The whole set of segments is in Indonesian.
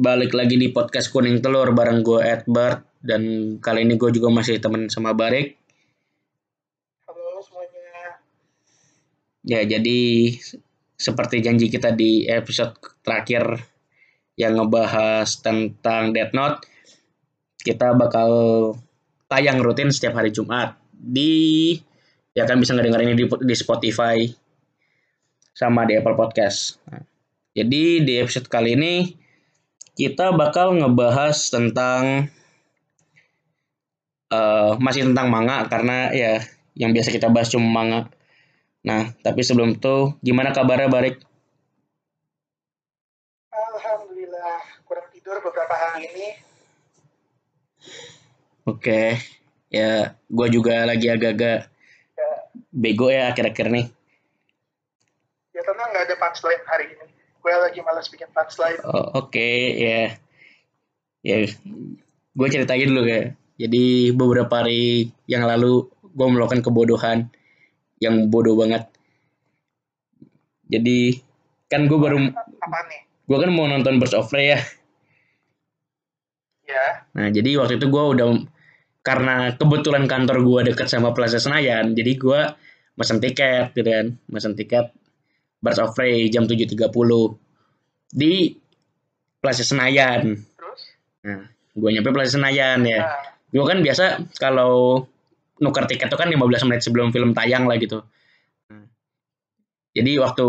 balik lagi di podcast kuning telur bareng gue Edward dan kali ini gue juga masih temen sama Barik. Halo semuanya. Ya jadi seperti janji kita di episode terakhir yang ngebahas tentang Death Note, kita bakal tayang rutin setiap hari Jumat di ya kan bisa ngedengerin ini di, di Spotify sama di Apple Podcast. Nah, jadi di episode kali ini kita bakal ngebahas tentang uh, masih tentang manga karena ya yang biasa kita bahas cuma manga. Nah, tapi sebelum itu gimana kabarnya Barik? Alhamdulillah kurang tidur beberapa hari ini. Oke, ya gue juga lagi agak-agak Ya, bego ya akhir-akhir nih. ya tenang nggak ada punchline hari ini. Gue lagi malas bikin punchline. Oh, Oke, ya, ya, gue ceritain dulu ya. Jadi beberapa hari yang lalu gue melakukan kebodohan yang bodoh banget. Jadi kan gue baru, Apa nih? gue kan mau nonton Birds of Prey ya. Ya, Nah, jadi waktu itu gue udah karena kebetulan kantor gue deket sama Plaza Senayan, jadi gue mesen tiket gitu kan, mesen tiket Birds of Prey jam 7.30 di Plaza Senayan. terus? Nah, gue nyampe Plaza Senayan ya. Nah, Gue kan biasa kalau nuker tiket itu kan 15 menit sebelum film tayang lah gitu. Nah, jadi waktu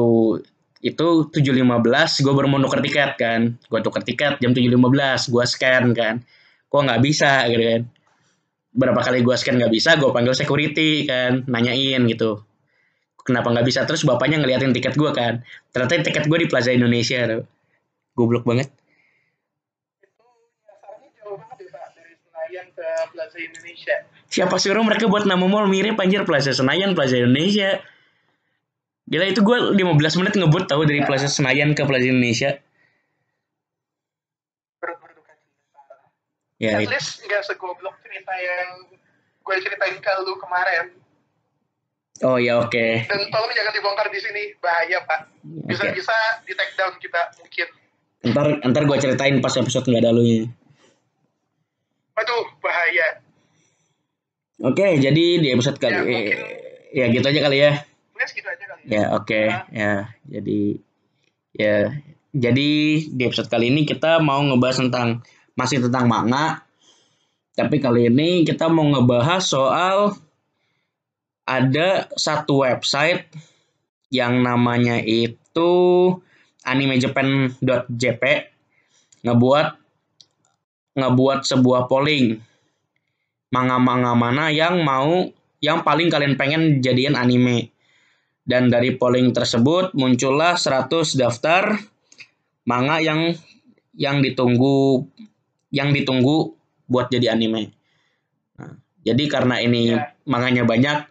itu 7.15 gue baru mau nuker tiket kan. Gue tuker tiket jam 7.15, gue scan kan. Kok nggak bisa gitu kan. Berapa kali gue scan nggak bisa, gue panggil security kan, nanyain gitu. Kenapa nggak bisa? Terus bapaknya ngeliatin tiket gue kan. Ternyata tiket gue di Plaza Indonesia. tuh. Goblok banget. itu nyasarnya jauh banget Pak dari Senayan ke Plaza Indonesia. Siapa suruh mereka buat nama mall mirip anjir Plaza Senayan, Plaza Indonesia. Gila itu gue 15 menit ngebut tahu dari Plaza Senayan ke Plaza Indonesia. Ya, At least nggak segoblok cerita yang gue ceritain ke lu kemarin. Oh ya oke. Dan tolong jangan dibongkar di sini, bahaya Pak. Bisa-bisa di take down kita mungkin. Ntar ntar gue ceritain pas episode nggak ada lunya. Aduh, bahaya. Oke, jadi di episode kali Ya, mungkin- ya gitu aja kali ya. Mungkin segitu aja kali. Ya oke ya jadi ya jadi di episode kali ini kita mau ngebahas tentang masih tentang manga tapi kali ini kita mau ngebahas soal ada satu website yang namanya itu animejapan.jp ngebuat ngebuat sebuah polling manga-manga mana yang mau yang paling kalian pengen jadiin anime dan dari polling tersebut muncullah 100 daftar manga yang yang ditunggu yang ditunggu buat jadi anime. Nah, jadi karena ini Ya. manganya banyak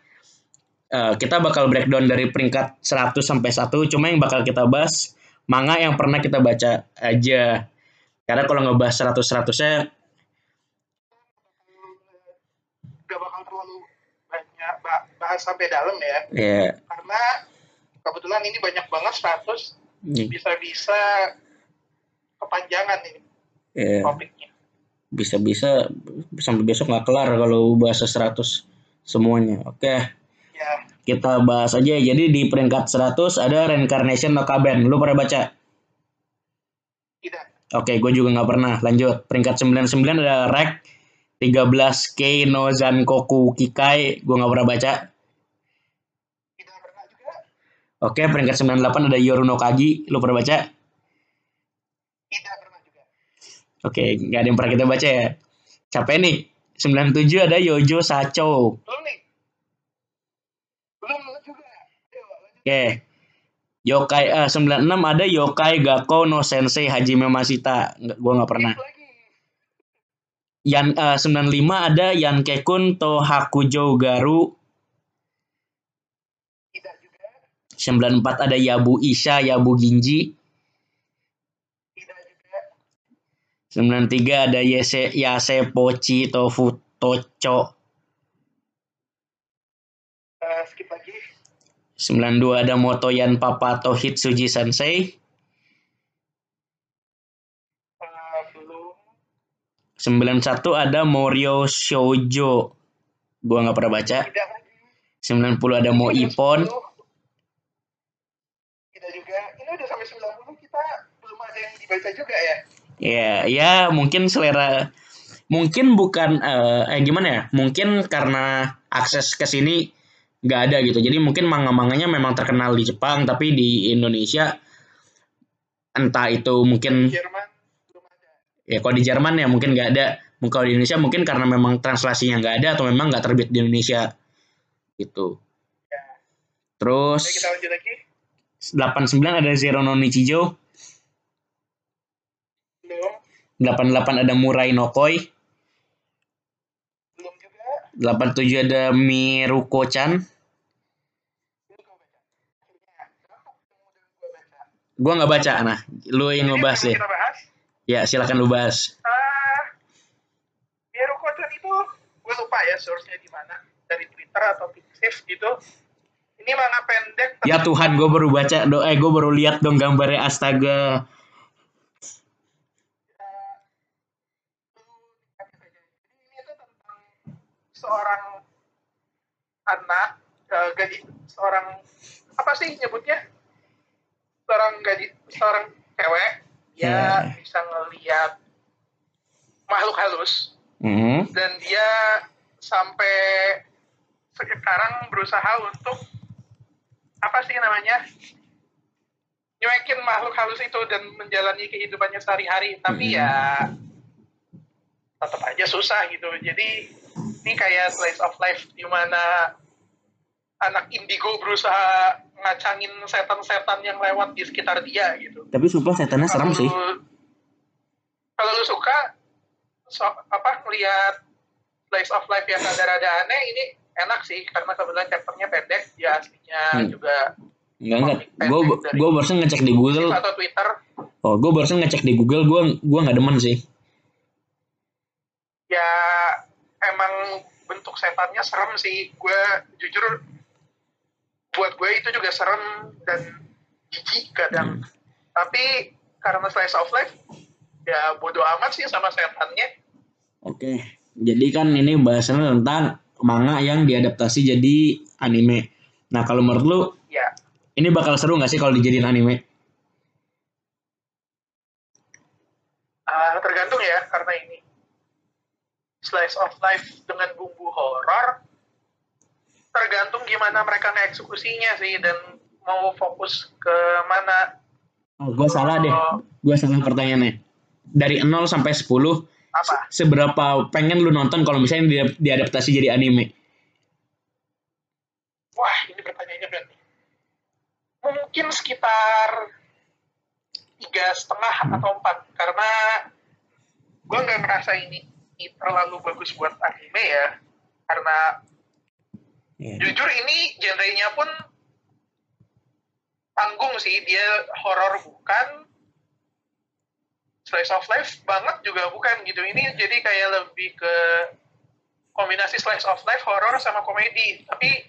eh, kita bakal breakdown dari peringkat 100 sampai 1 cuma yang bakal kita bahas manga yang pernah kita baca aja. Karena kalau ngebahas 100-100-nya Gak bakal terlalu banyak ba- bahas sampai dalam ya. ya Karena kebetulan ini banyak banget status ya, bisa-bisa kepanjangan ini ya. topiknya. bisa-bisa sampai besok nggak kelar kalau bahas 100 semuanya. Oke, Ya, kita bahas aja. Jadi di peringkat 100 ada Reincarnation no Kaben. Lu pernah baca? tidak. Oke, gue juga nggak pernah. Lanjut. Peringkat 99 ada Rek 13 Kei no Zankoku Kikai. Gue nggak pernah baca. Tidak pernah juga. Oke, peringkat 98 ada Yoru no Kagi. Lu pernah baca? Tidak pernah juga. Oke, nggak ada yang pernah kita baca ya. Capek nih. 97 ada Yojo Sacho. Belum nih. Belum juga. Ayo, lanjut. Oke. Yokai eh, 96 ada Yokai Gakko no Sensei Hajime Mashita. Nggak, gua nggak pernah. Yan eh, 95 ada Yankekun to Hakujo Garu. Tidak juga. 94 ada Yabu Isha Yabu Ginji. Tidak juga. 93 ada Yase Yase Pochi Tofu Tocho. Eh, skip lagi. 92 ada Motoyan Papa Tohitsuji Sensei. Eh, 91 ada Morio Shoujo. Gua nggak pernah baca. Tidak lagi. 90 ada Mo Ipon. Tidak juga. Ini udah sampai 90 kita belum ada yang dibaca juga ya. Ya, ya mungkin selera mungkin bukan eh, eh gimana ya? Mungkin karena akses ke sini nggak ada gitu. Jadi mungkin manga-manganya memang terkenal di Jepang tapi di Indonesia entah itu mungkin Jerman ya kalau di Jerman ya mungkin nggak ada. Mungkin Kalau di Indonesia mungkin karena memang translasinya nggak ada atau memang nggak terbit di Indonesia gitu. Ya. Terus Oke, kita lanjut lagi. 89 ada Zero no Nichijou, Belum. 88 ada Murai no Koi, Belum juga. 87 ada Miruko-chan, Belum gua nggak baca, nah. Lu yang ngebahas deh. Ya, silakan lu bahas. Ah, Biaru Kocan itu gue lupa ya source-nya di mana dari Twitter atau Pixiv gitu. Ini manga pendek. Ya Tuhan, gue baru baca, do eh gue baru lihat dong gambarnya astaga. Jadi ini tuh tentang seorang anak eh, gaji seorang apa sih nyebutnya seorang gaji seorang cewek dia Ya. bisa ngelihat makhluk halus Hmm. dan dia sampai sekarang berusaha untuk apa sih namanya nyuekin makhluk halus itu dan menjalani kehidupannya sehari-hari tapi Mhm. ya tetap aja susah gitu jadi ini kayak slice of life di mana anak indigo berusaha ngacangin setan-setan yang lewat di sekitar dia gitu Tapi sumpah setannya serem kalau sih. lu- kalau lu suka so, apa ngeliat slice of life yang rada-rada aneh ini enak sih karena kebetulan chapternya pendek ya aslinya Hmm. juga Enggak enggak. Gue gue barusan ngecek di Google. atau Twitter Oh, gue barusan ngecek di Google. Gue gue nggak demen sih. ya emang bentuk setannya serem sih gue jujur buat gue itu juga serem dan jijik kadang tapi karena slice of life ya bodoh amat sih sama setannya Oke. Jadi kan ini bahasannya tentang manga yang diadaptasi jadi anime. Nah kalau menurut lu ya ini bakal seru nggak sih kalau dijadiin anime? Ah, tergantung ya karena ini slice of life dengan bumbu horor tergantung gimana mereka ngeksekusinya sih dan mau fokus ke mana Oh, gue salah deh. Oh, Gue salah pertanyaannya. Dari 0 sampai 10, apa seberapa pengen lu nonton kalau misalnya dia diadaptasi jadi anime? wah ini pertanyaannya berat nih. mungkin sekitar tiga setengah atau empat karena gue nggak ngerasa ini, ini terlalu bagus buat anime ya karena Ya. jujur ini genrenya pun tanggung sih dia horor bukan slice of life banget juga bukan gitu ini jadi kayak lebih ke kombinasi slice of life horor sama komedi tapi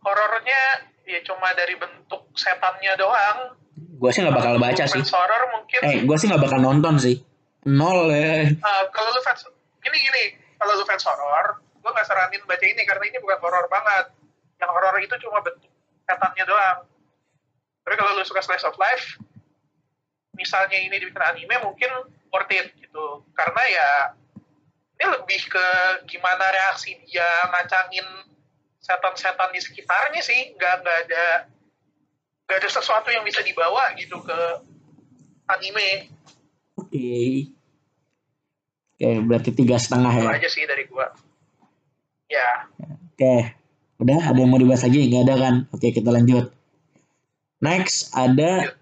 horornya ya cuma dari bentuk setannya doang Gue sih nggak bakal baca sih. Horor mungkin Eh, gue sih nggak bakal nonton sih. Nol ya. Uh, kalau lu fans gini gini. Kalau lu fans horor gue nggak saranin baca ini karena ini bukan horor banget. Yang horor itu cuma bentuk setannya doang. Tapi kalau lu suka slice of life misalnya ini dibikin anime mungkin worth it gitu. Karena ya ini lebih ke gimana reaksi dia ngacangin setan-setan di sekitarnya sih. Nggak nggak ada nggak ada sesuatu yang bisa dibawa gitu ke anime Oke. Oke, berarti tiga setengah itu ya. aja sih dari gua ya Oke. Udah, ada yang mau dibahas lagi? Nggak ada kan? Oke, kita lanjut. Next, ada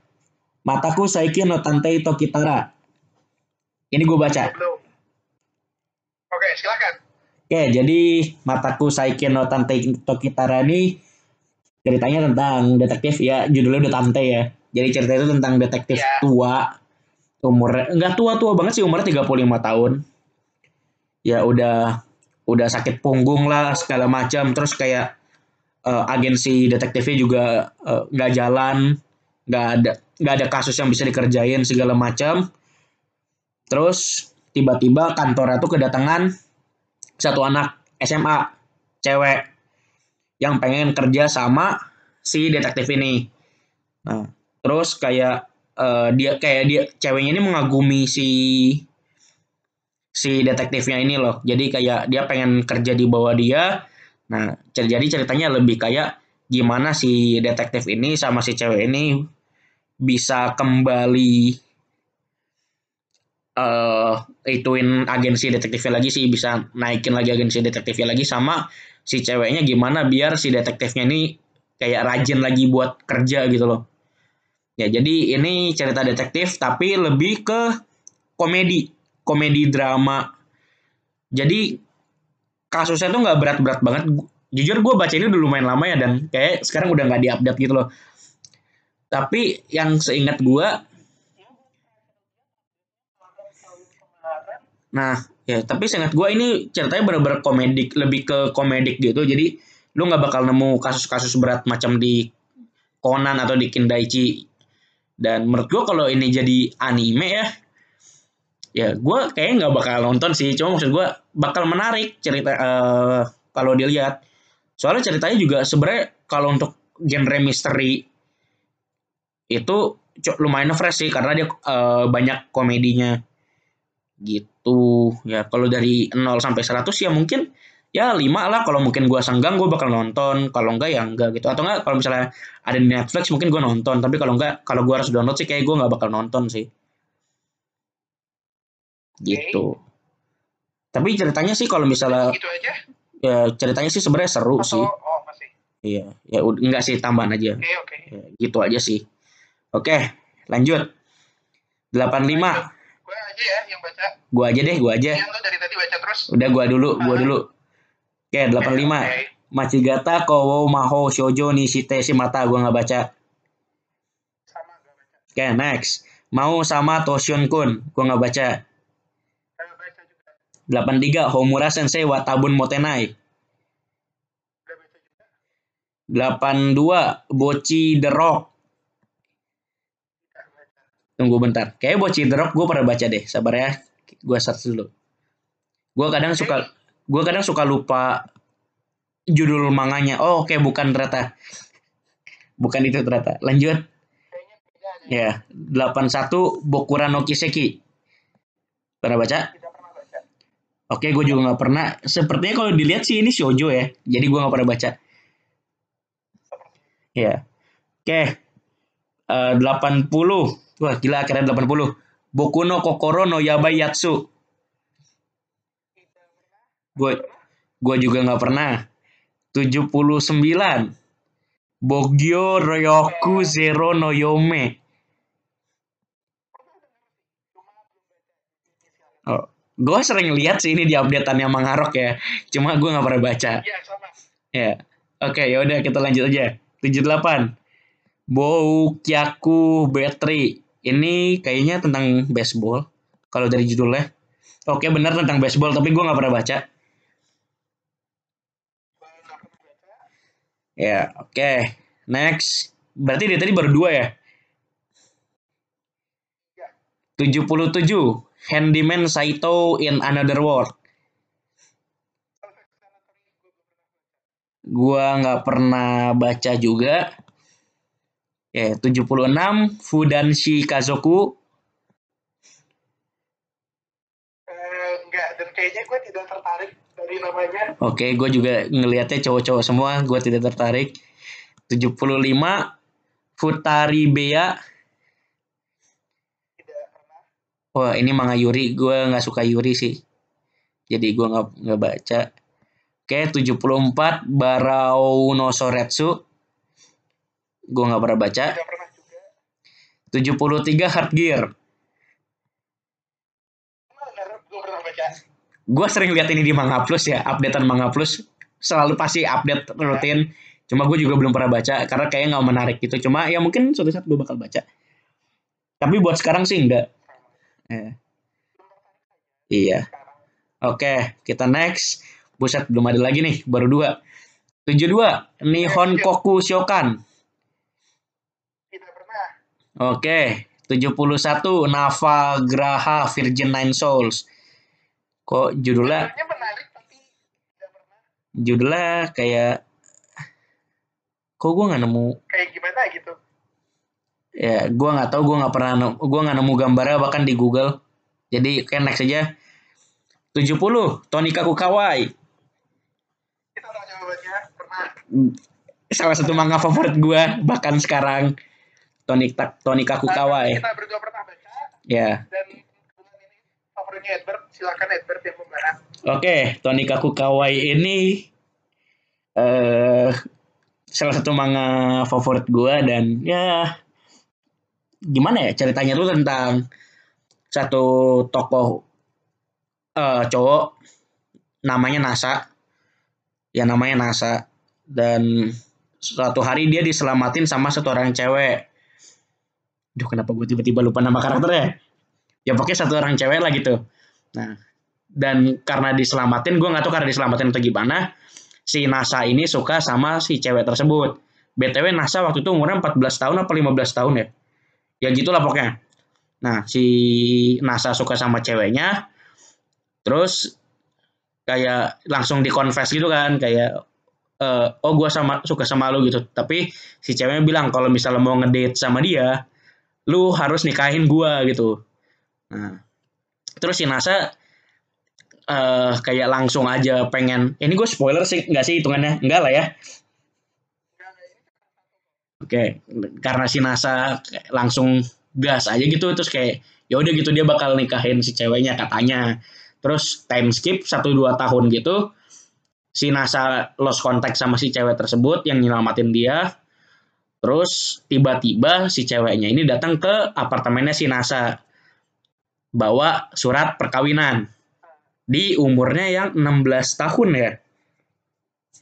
Mataku Saiki no Tantei Tokitara. Ini gue baca. belum oke silakan Oke, jadi Mataku Saiki no Tantei Tokitara ini ceritanya tentang detektif ya, judulnya udah Tante ya. Jadi cerita itu tentang detektif Ya. tua. Umurnya enggak tua-tua banget sih, umurnya 35 tahun. Ya udah udah sakit punggung lah segala macam, terus kayak eh, agensi detektifnya juga eh, nggak jalan, nggak ada nggak ada kasus yang bisa dikerjain segala macam. Terus tiba-tiba kantornya tuh kedatangan satu anak SMA cewek yang pengen kerja sama si detektif ini. Nah, terus kayak uh, dia kayak dia ceweknya ini mengagumi si si detektifnya ini loh. Jadi kayak dia pengen kerja di bawah dia. Nah, jadi ceritanya lebih kayak gimana si detektif ini sama si cewek ini bisa kembali uh, ituin agensi detektifnya lagi sih bisa naikin lagi agensi detektifnya lagi sama si ceweknya gimana biar si detektifnya ini kayak rajin lagi buat kerja gitu loh ya jadi ini cerita detektif tapi lebih ke komedi komedi drama jadi kasusnya tuh nggak berat-berat banget jujur gue baca ini udah lumayan lama ya dan kayak sekarang udah nggak diupdate gitu loh tapi yang seingat gue Nah, ya tapi seingat gue ini ceritanya bener-bener komedik, lebih ke komedik gitu. Jadi lu nggak bakal nemu kasus-kasus berat macam di Conan atau di Kindaichi. Dan menurut gue kalau ini jadi anime ya, ya gue kayaknya nggak bakal nonton sih. Cuma maksud gue bakal menarik cerita uh, kalau dilihat. Soalnya ceritanya juga sebenarnya kalau untuk genre misteri itu lumayan fresh sih karena dia uh, banyak komedinya gitu ya kalau dari 0 sampai 100 ya mungkin ya 5 lah kalau mungkin gue senggang gue bakal nonton kalau enggak ya enggak gitu atau enggak kalau misalnya ada di Netflix mungkin gue nonton tapi kalau enggak kalau gue harus download sih kayak gue nggak bakal nonton sih gitu okay. tapi ceritanya sih kalau misalnya gitu aja? ya ceritanya sih sebenarnya seru atau, sih oh, masih. iya ya enggak sih tambahan aja okay, okay. Ya, gitu aja sih Oke, lanjut. 85. Gue aja ya yang baca. Gue aja deh, gue aja. Yang dari tadi baca terus. Udah gue dulu, gue dulu. Oke, 85. Okay. Machigata Kowo Maho Shoujo Nishite Shimata gue nggak baca. Sama gak baca. Oke, next. Mau sama Toshun Kun, gue nggak baca. Gak baca juga. 83 Homura Sensei Watabun Motenai. Gak baca juga. 82 Bochi The Rock. Tunggu bentar. Kayak Boci Drop gue pernah baca deh. Sabar ya. Gue search dulu. Gue kadang suka gue kadang suka lupa judul manganya. Oh, oke okay, bukan ternyata. Bukan itu ternyata. Lanjut. Ya, 81 Bokura no Kiseki. Pernah baca? Oke, gue juga nggak pernah. Sepertinya kalau dilihat sih ini shoujo ya. Jadi gue nggak pernah baca. Ya. Oke. Uh, 80 Wah gila akhirnya 80. Boku no Kokoro no Yabai Yatsu. Gue gue juga nggak pernah. 79. Bogyo Ryoku Zero no Yome. Oh, gue sering lihat sih ini di updateannya Mangarok ya. Cuma gue nggak pernah baca. Iya sama. Ya. Oke, okay, yaudah kita lanjut aja. 78. Kyaku Battery. Ini kayaknya tentang baseball. Kalau dari judulnya. Oke benar tentang baseball, tapi gue nggak pernah baca. Ya, oke. Okay. Next. Berarti dia tadi baru dua ya? 77. Handyman Saito in Another World. Gua nggak pernah baca juga. Ya, 76 Fudanshi Kazoku. Uh, enggak, dan kayaknya gue tidak tertarik namanya. Oke, okay, gue juga ngelihatnya cowok-cowok semua, gue tidak tertarik. 75 Futari Bea. Tidak pernah. Wah, ini manga Yuri, gue nggak suka Yuri sih. Jadi gue nggak nggak baca. Oke, 74 Barao no Soretsu. Gue nggak pernah baca. Tidak pernah juga. 73 Hard Gear. Gue sering lihat ini di Manga Plus ya, updatean Manga Plus selalu pasti update rutin. Cuma gue juga belum pernah baca karena kayaknya nggak menarik gitu. Cuma ya mungkin suatu saat gue bakal baca. Tapi buat sekarang sih enggak. Eh. Iya. Oke, kita next. Buset, belum ada lagi nih, baru dua. 72, Nihon Koku Shokan. Oke, 71 Nava Graha Virgin Nine Souls. Kok judulnya menarik tapi judulnya kayak kok gue nggak nemu? Kayak gimana gitu. ya gue nggak tahu gue nggak pernah gue nggak nemu gambarnya bahkan di Google. Jadi kayak next aja. 70 Tony Kakukawai jawabannya pernah. salah satu manga favorit gue bahkan sekarang. Tony Tony Kakukawai Kita berdua pernah baca ya. dan favoritnya Edward. Silakan Edward yang membahas. Oke, Tony Kakukawai ini eh salah satu manga favorit gua dan ya gimana ya ceritanya tuh tentang satu tokoh eh cowok namanya Nasa. Ya namanya Nasa dan suatu hari dia diselamatin sama satu orang cewek. Duh, kenapa gue tiba-tiba lupa nama karakternya? Ya pokoknya satu orang cewek lah gitu. Nah, dan karena diselamatin gue nggak tahu karena diselamatin atau gimana si Nasa ini suka sama si cewek tersebut. Btw Nasa waktu itu umurnya 14 tahun apa 15 tahun ya? Ya gitulah pokoknya. Nah si Nasa suka sama ceweknya terus kayak langsung dikonfes gitu kan kayak eh, oh gue sama suka sama lu gitu. Tapi si ceweknya bilang kalau misalnya mau ngedate sama dia lu harus nikahin gue gitu nah. Terus si Nasa eh kayak langsung aja pengen ini gue spoiler sih nggak sih hitungannya? Enggak lah ya. Oke karena si Nasa langsung gas aja gitu terus kayak ya udah gitu dia bakal nikahin si ceweknya katanya. Terus time skip 1-2 tahun gitu si Nasa lost contact sama si cewek tersebut yang nyelamatin dia. Terus tiba-tiba si ceweknya ini datang ke apartemennya si Nasa bawa surat perkawinan di umurnya yang 16 tahun ya.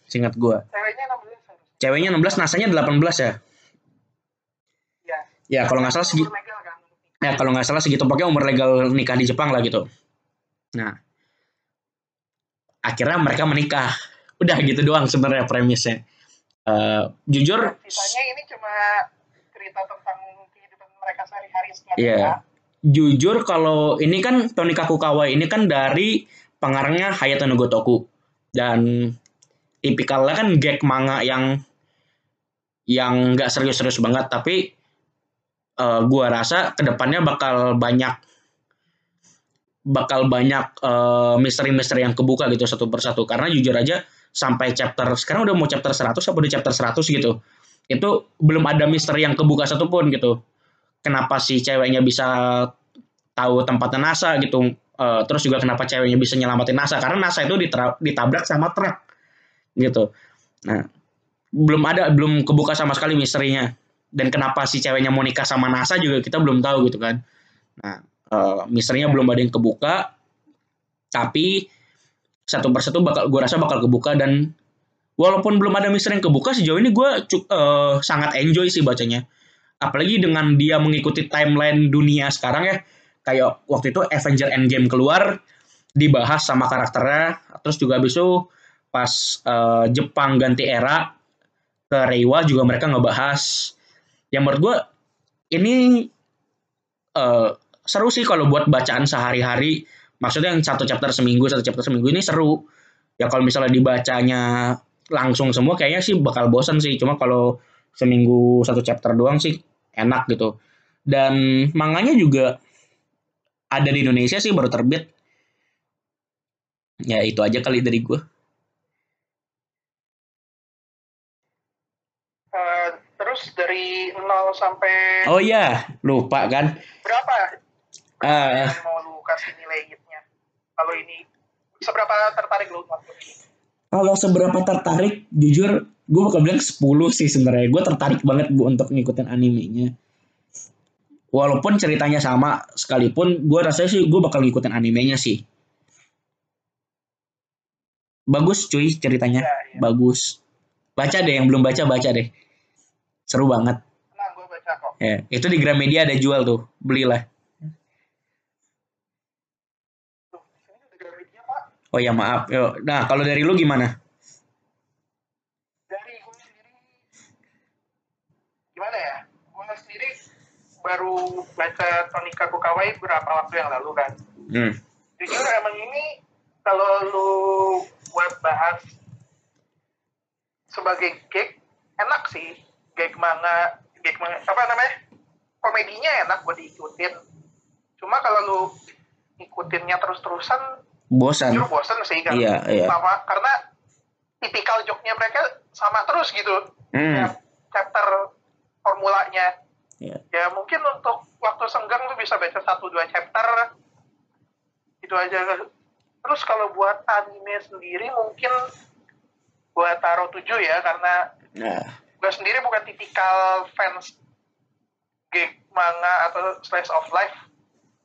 Singkat gua. Ceweknya 16 harus. Ceweknya 16, nasanya 18 ya. Ya. Ya, kalau nggak salah segitu. Kan. Ya, kalau nggak salah segitu pokoknya umur legal nikah di Jepang lah gitu. Nah. Akhirnya mereka menikah. Udah gitu doang sebenarnya premisnya. Eh, jujur Sisanya ini cuma cerita tentang kehidupan mereka sehari-hari setelah Iya. nikah. Jujur kalau ini kan Tony Kakukawa ini kan dari pengarangnya Hayato no Gotoku dan tipikalnya kan gag manga yang yang nggak serius-serius banget tapi eh, gua rasa ke depannya bakal banyak bakal banyak eh, misteri-misteri yang kebuka gitu satu persatu. Karena jujur aja sampai chapter sekarang udah mau chapter 100 apa udah chapter 100 gitu itu belum ada misteri yang kebuka satupun gitu kenapa si ceweknya bisa tahu tempatnya NASA gitu Eh, terus juga kenapa ceweknya bisa nyelamatin NASA karena NASA itu ditabrak sama truk gitu. Nah belum ada belum kebuka sama sekali misterinya. Dan kenapa si ceweknya mau nikah sama NASA juga kita belum tahu gitu kan. Nah eh, misterinya belum ada yang kebuka tapi satu persatu bakal gue rasa bakal kebuka. Dan walaupun belum ada misteri yang kebuka sejauh ini gue eh, sangat enjoy sih bacanya apalagi dengan dia mengikuti timeline dunia sekarang ya. Kayak waktu itu Avenger Endgame keluar dibahas sama karakternya. Terus juga habis itu pas eh, Jepang ganti era ke Reiwa juga mereka ngebahas. Yang menurut gue ini eh, seru sih kalau buat bacaan sehari-hari. Maksudnya yang satu chapter seminggu satu chapter seminggu ini seru. Ya kalau misalnya dibacanya langsung semua kayaknya sih bakal bosan sih. Cuma kalau seminggu satu chapter doang sih enak gitu. Dan manganya juga ada di Indonesia sih baru terbit. Ya itu aja kali dari gue Eh, terus dari 0 sampai oh iya lupa kan. Berapa? Yang mau lu kasih nilai hitnya? Kalau ini seberapa tertarik lu waktu ini? Kalau seberapa tertarik jujur gue bakal bilang 10 sih sebenarnya. Gue tertarik banget bu untuk ngikutin animenya. Walaupun ceritanya sama sekalipun gue rasanya sih gue bakal ngikutin animenya sih. Bagus cuy ceritanya. Ya, ya. bagus. Baca deh yang belum baca baca deh. Seru banget. Nah, gue baca kok. ya itu di Gramedia ada jual tuh belilah Tuh, di sini ada grafiknya, Pak. Oh ya maaf nah kalau dari lu gimana Dari gue sendiri, gimana ya? Gue sendiri baru baca Tonika Kukawai beberapa waktu yang lalu kan. hmm. Jujur emang ini kalau lu buat bahas sebagai gag enak sih gag manga gag manga apa namanya komedinya enak buat diikutin cuma kalau lu ikutinnya terus-terusan bosan. Jujur bosan sih kan iya iya. sama karena tipikal joknya mereka sama terus gitu. Hmm. Chapter formulanya. Iya. ya mungkin untuk waktu senggang lu bisa baca satu dua chapter. Itu aja. Terus kalau buat anime sendiri mungkin gua taruh tujuh ya karena nah. gue sendiri bukan tipikal fans gag manga atau slice of life.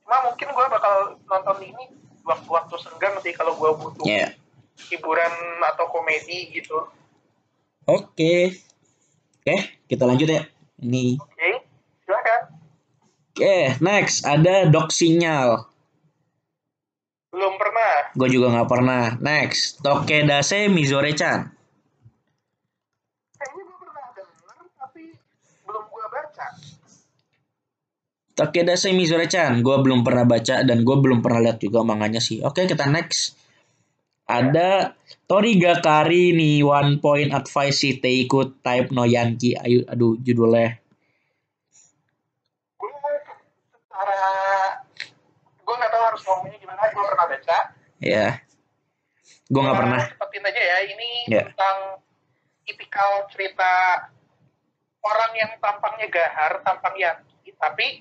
Cuma mungkin gue bakal nonton ini waktu-waktu senggang sih kalau gue butuh ya hiburan atau komedi gitu. Oke. Oke kita lanjut ya. Ini. Oke silakan. Oke next. Ada dok sinyal. Belum pernah. Gue juga nggak pernah. Next. Tokedase Mizore-chan kayaknya gue pernah denger tapi belum gue baca Tokedase Mizore-chan gue belum pernah baca dan gue belum pernah lihat juga manganya sih. Oke kita next. Ada Torigakari ni One Point Advice si Teiku Type no Yanki ayo aduh judulnya. Gue secara gue nggak tahu harus ngomongnya gimana gue pernah baca. Ya gue nggak pernah. cepetin aja ya ini Ya. tentang tipikal cerita orang yang tampangnya gahar tampang Yankee. Tapi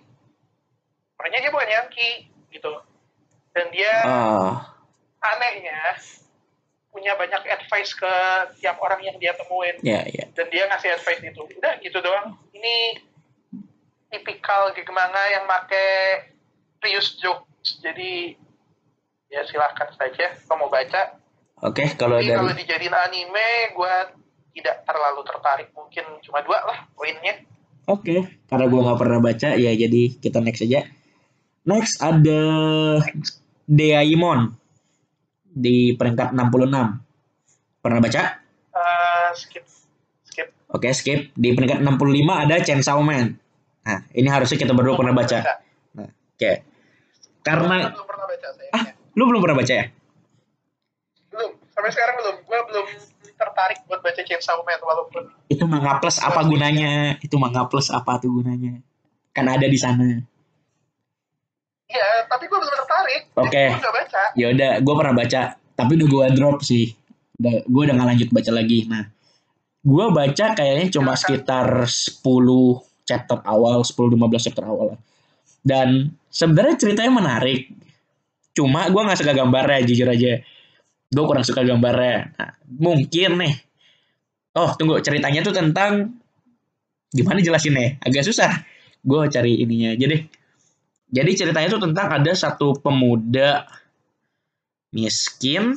sebenarnya dia bukan Yankee gitu. Dan dia ah. anehnya punya banyak advice ke tiap orang yang dia temuin. Ya ya. Dan dia ngasih advice itu. Udah gitu doang. Ini tipikal gig manga yang make reuse jokes. Jadi ya silahkan saja. Kalau mau baca oke kalau tapi kalau dari dijadiin anime gue tidak terlalu tertarik. Mungkin cuma dua lah poinnya. Oke karena gue nggak pernah baca ya jadi kita next aja next ada Deaimon di peringkat 66 pernah baca Eh, skip skip Oke, skip. Di peringkat 65 ada Chainsaw Man. Nah, ini harusnya kita berdua pernah baca. Nah, oke. Karena belum pernah baca saya ah, lu belum pernah baca ya? belum sampai sekarang belum gue belum tertarik buat baca Chainsaw Man walaupun Itu manga plus apa gunanya? Itu manga plus apa tuh gunanya? Kan ada di sana. Iya tapi gue belum tertarik Oke. gue nggak baca Ya udah, gue pernah baca, tapi udah gue drop sih. Udah, gue udah gak lanjut baca lagi. Nah, gue baca kayaknya cuma sekitar 10 chapter awal, 10-15 chapter awal lah. Dan sebenarnya ceritanya menarik. Cuma gue nggak suka gambarnya, jujur aja. Gue kurang suka gambarnya. Nah, mungkin nih. Oh, tunggu. Ceritanya tuh tentang... Gimana jelasinnya? Agak susah. Gue cari ininya aja deh. Jadi ceritanya tuh tentang ada satu pemuda miskin.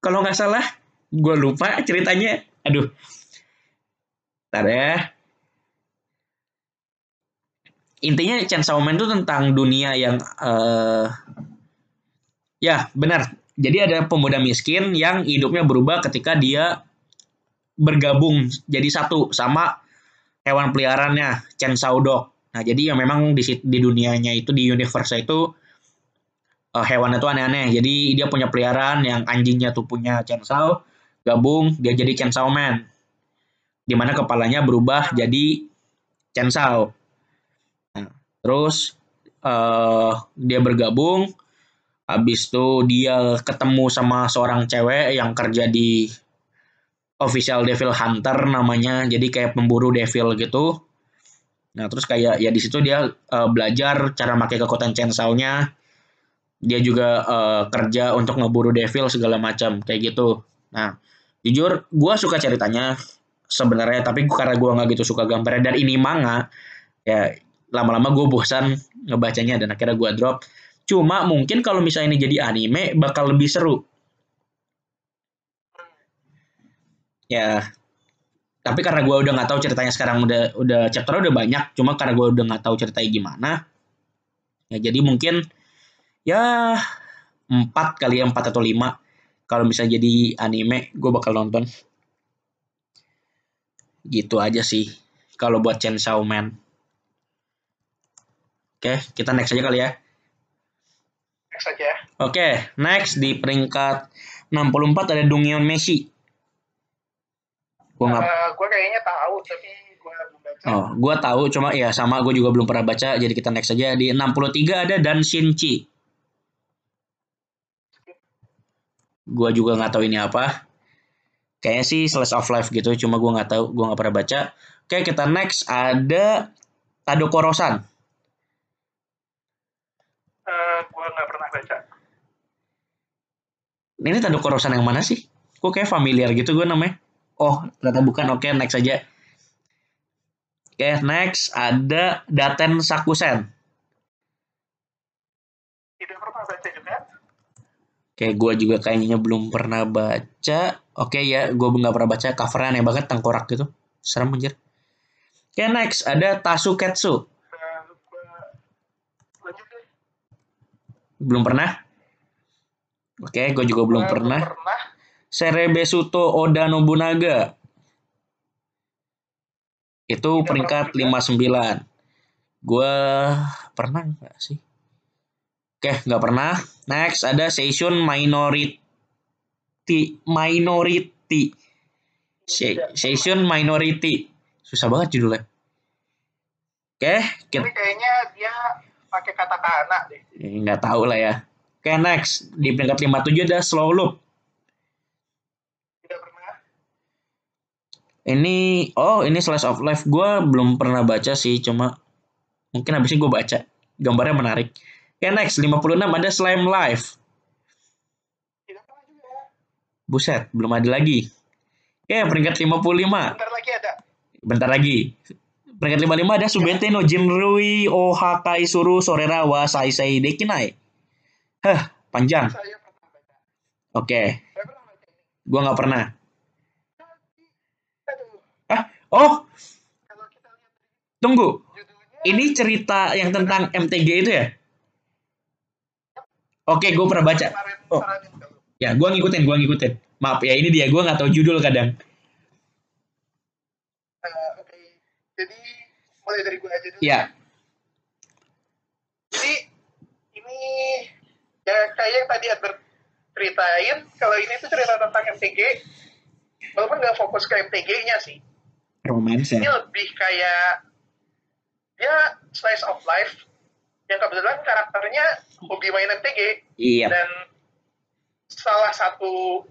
Kalau nggak salah, gue lupa ceritanya. Aduh. Ntar ya. Intinya Chainsaw Man itu tentang dunia yang eh ya benar. Jadi ada pemuda miskin yang hidupnya berubah ketika dia bergabung jadi satu sama hewan peliharaannya Chainsaw Dog. Nah, jadi yang memang di di dunianya itu di universe itu eh, hewan itu aneh-aneh. Jadi dia punya peliharaan yang anjingnya tuh punya chainsaw, gabung dia jadi chainsaw man. Di mana kepalanya berubah jadi chainsaw. Nah, terus eh dia bergabung, habis itu dia ketemu sama seorang cewek yang kerja di official devil hunter namanya, jadi kayak pemburu devil gitu. Nah, terus kayak ya di situ dia eh, belajar cara pakai kekuatan chainsaw-nya. Dia juga eh, kerja untuk ngeburu devil segala macam kayak gitu. Nah, jujur gua suka ceritanya sebenarnya, tapi karena gua nggak gitu suka gambarnya dan ini manga, ya lama-lama gue bosan ngebacanya dan akhirnya gua drop. Cuma mungkin kalau misalnya ini jadi anime bakal lebih seru. Ya, tapi karena gue udah nggak tahu ceritanya sekarang udah udah chapter udah banyak cuma karena gue udah nggak tahu ceritanya gimana ya jadi mungkin ya empat kali ya empat atau lima kalau misalnya jadi anime gue bakal nonton gitu aja sih kalau buat Chainsaw Man oke kita next aja kali ya next aja. Oke, next di peringkat 64 ada Dungyeon Messi. Gua nggak Eh, gue kayaknya tahu tapi gue belum baca. Oh, gua tahu cuma ya sama gue juga belum pernah baca jadi kita next aja di 63 ada Dan Shinchi. Gua juga nggak tahu ini apa. Kayaknya sih slice of life gitu, cuma gua nggak tahu, gua nggak pernah baca. Oke, kita next ada Tadoko Rosan. Eh, gue nggak pernah baca. Ini Tadoko Rosan yang mana sih? Kok kayak familiar gitu gue namanya? Oh, ternyata bukan. Oke, next aja. Oke, next ada Daten Sakusen. Tidak pernah baca juga. Oke, gue juga kayaknya belum pernah baca. Oke ya, gue nggak pernah baca. Covernya aneh banget, tengkorak gitu. Serem anjir. Oke, next ada Tasuketsu. Belum pernah? Oke, gue juga belum pernah. pernah. Serebesuto Oda Nobunaga. Itu Tidak peringkat pernah 59. Gue pernah nggak sih? Oke, nggak pernah. Next ada Seishun Minority. Minority. Se- Seishun Minority. Susah banget judulnya. Oke, kita Tapi kayaknya dia pakai katakana deh. eh, nggak tahu lah ya. Oke, next di peringkat 57 ada Slow Loop. Tidak pernah. Ini oh ini Slice of Life gue belum pernah baca sih cuma mungkin habis ini gue baca gambarnya menarik. Oke next 56 ada Slime Life. Buset belum ada lagi. Oke peringkat 55 Bentar lagi ada. bentar lagi. Peringkat 55 ada Subete no Jinrui Ohakai Suru Sorera wa Saisei Dekinai. Hah panjang. Oke ini. gue nggak pernah. Oh kalau kita lihat tunggu ini cerita yang tentang MTG itu ya? Oke, gue pernah baca. Oh. Ya, gue ngikutin, gue ngikutin. Maaf ya, ini dia. Gue nggak tahu judul kadang. Eh, Oke. Jadi mulai dari gue aja dulu. Ya, Jadi ini ya kayak yang tadi Albert ceritain kalau ini tuh cerita tentang MTG walaupun nggak fokus ke MTG-nya sih romance ini ya. lebih kayak ya slice of life yang kebetulan karakternya hobi main MTG Iya. dan salah satu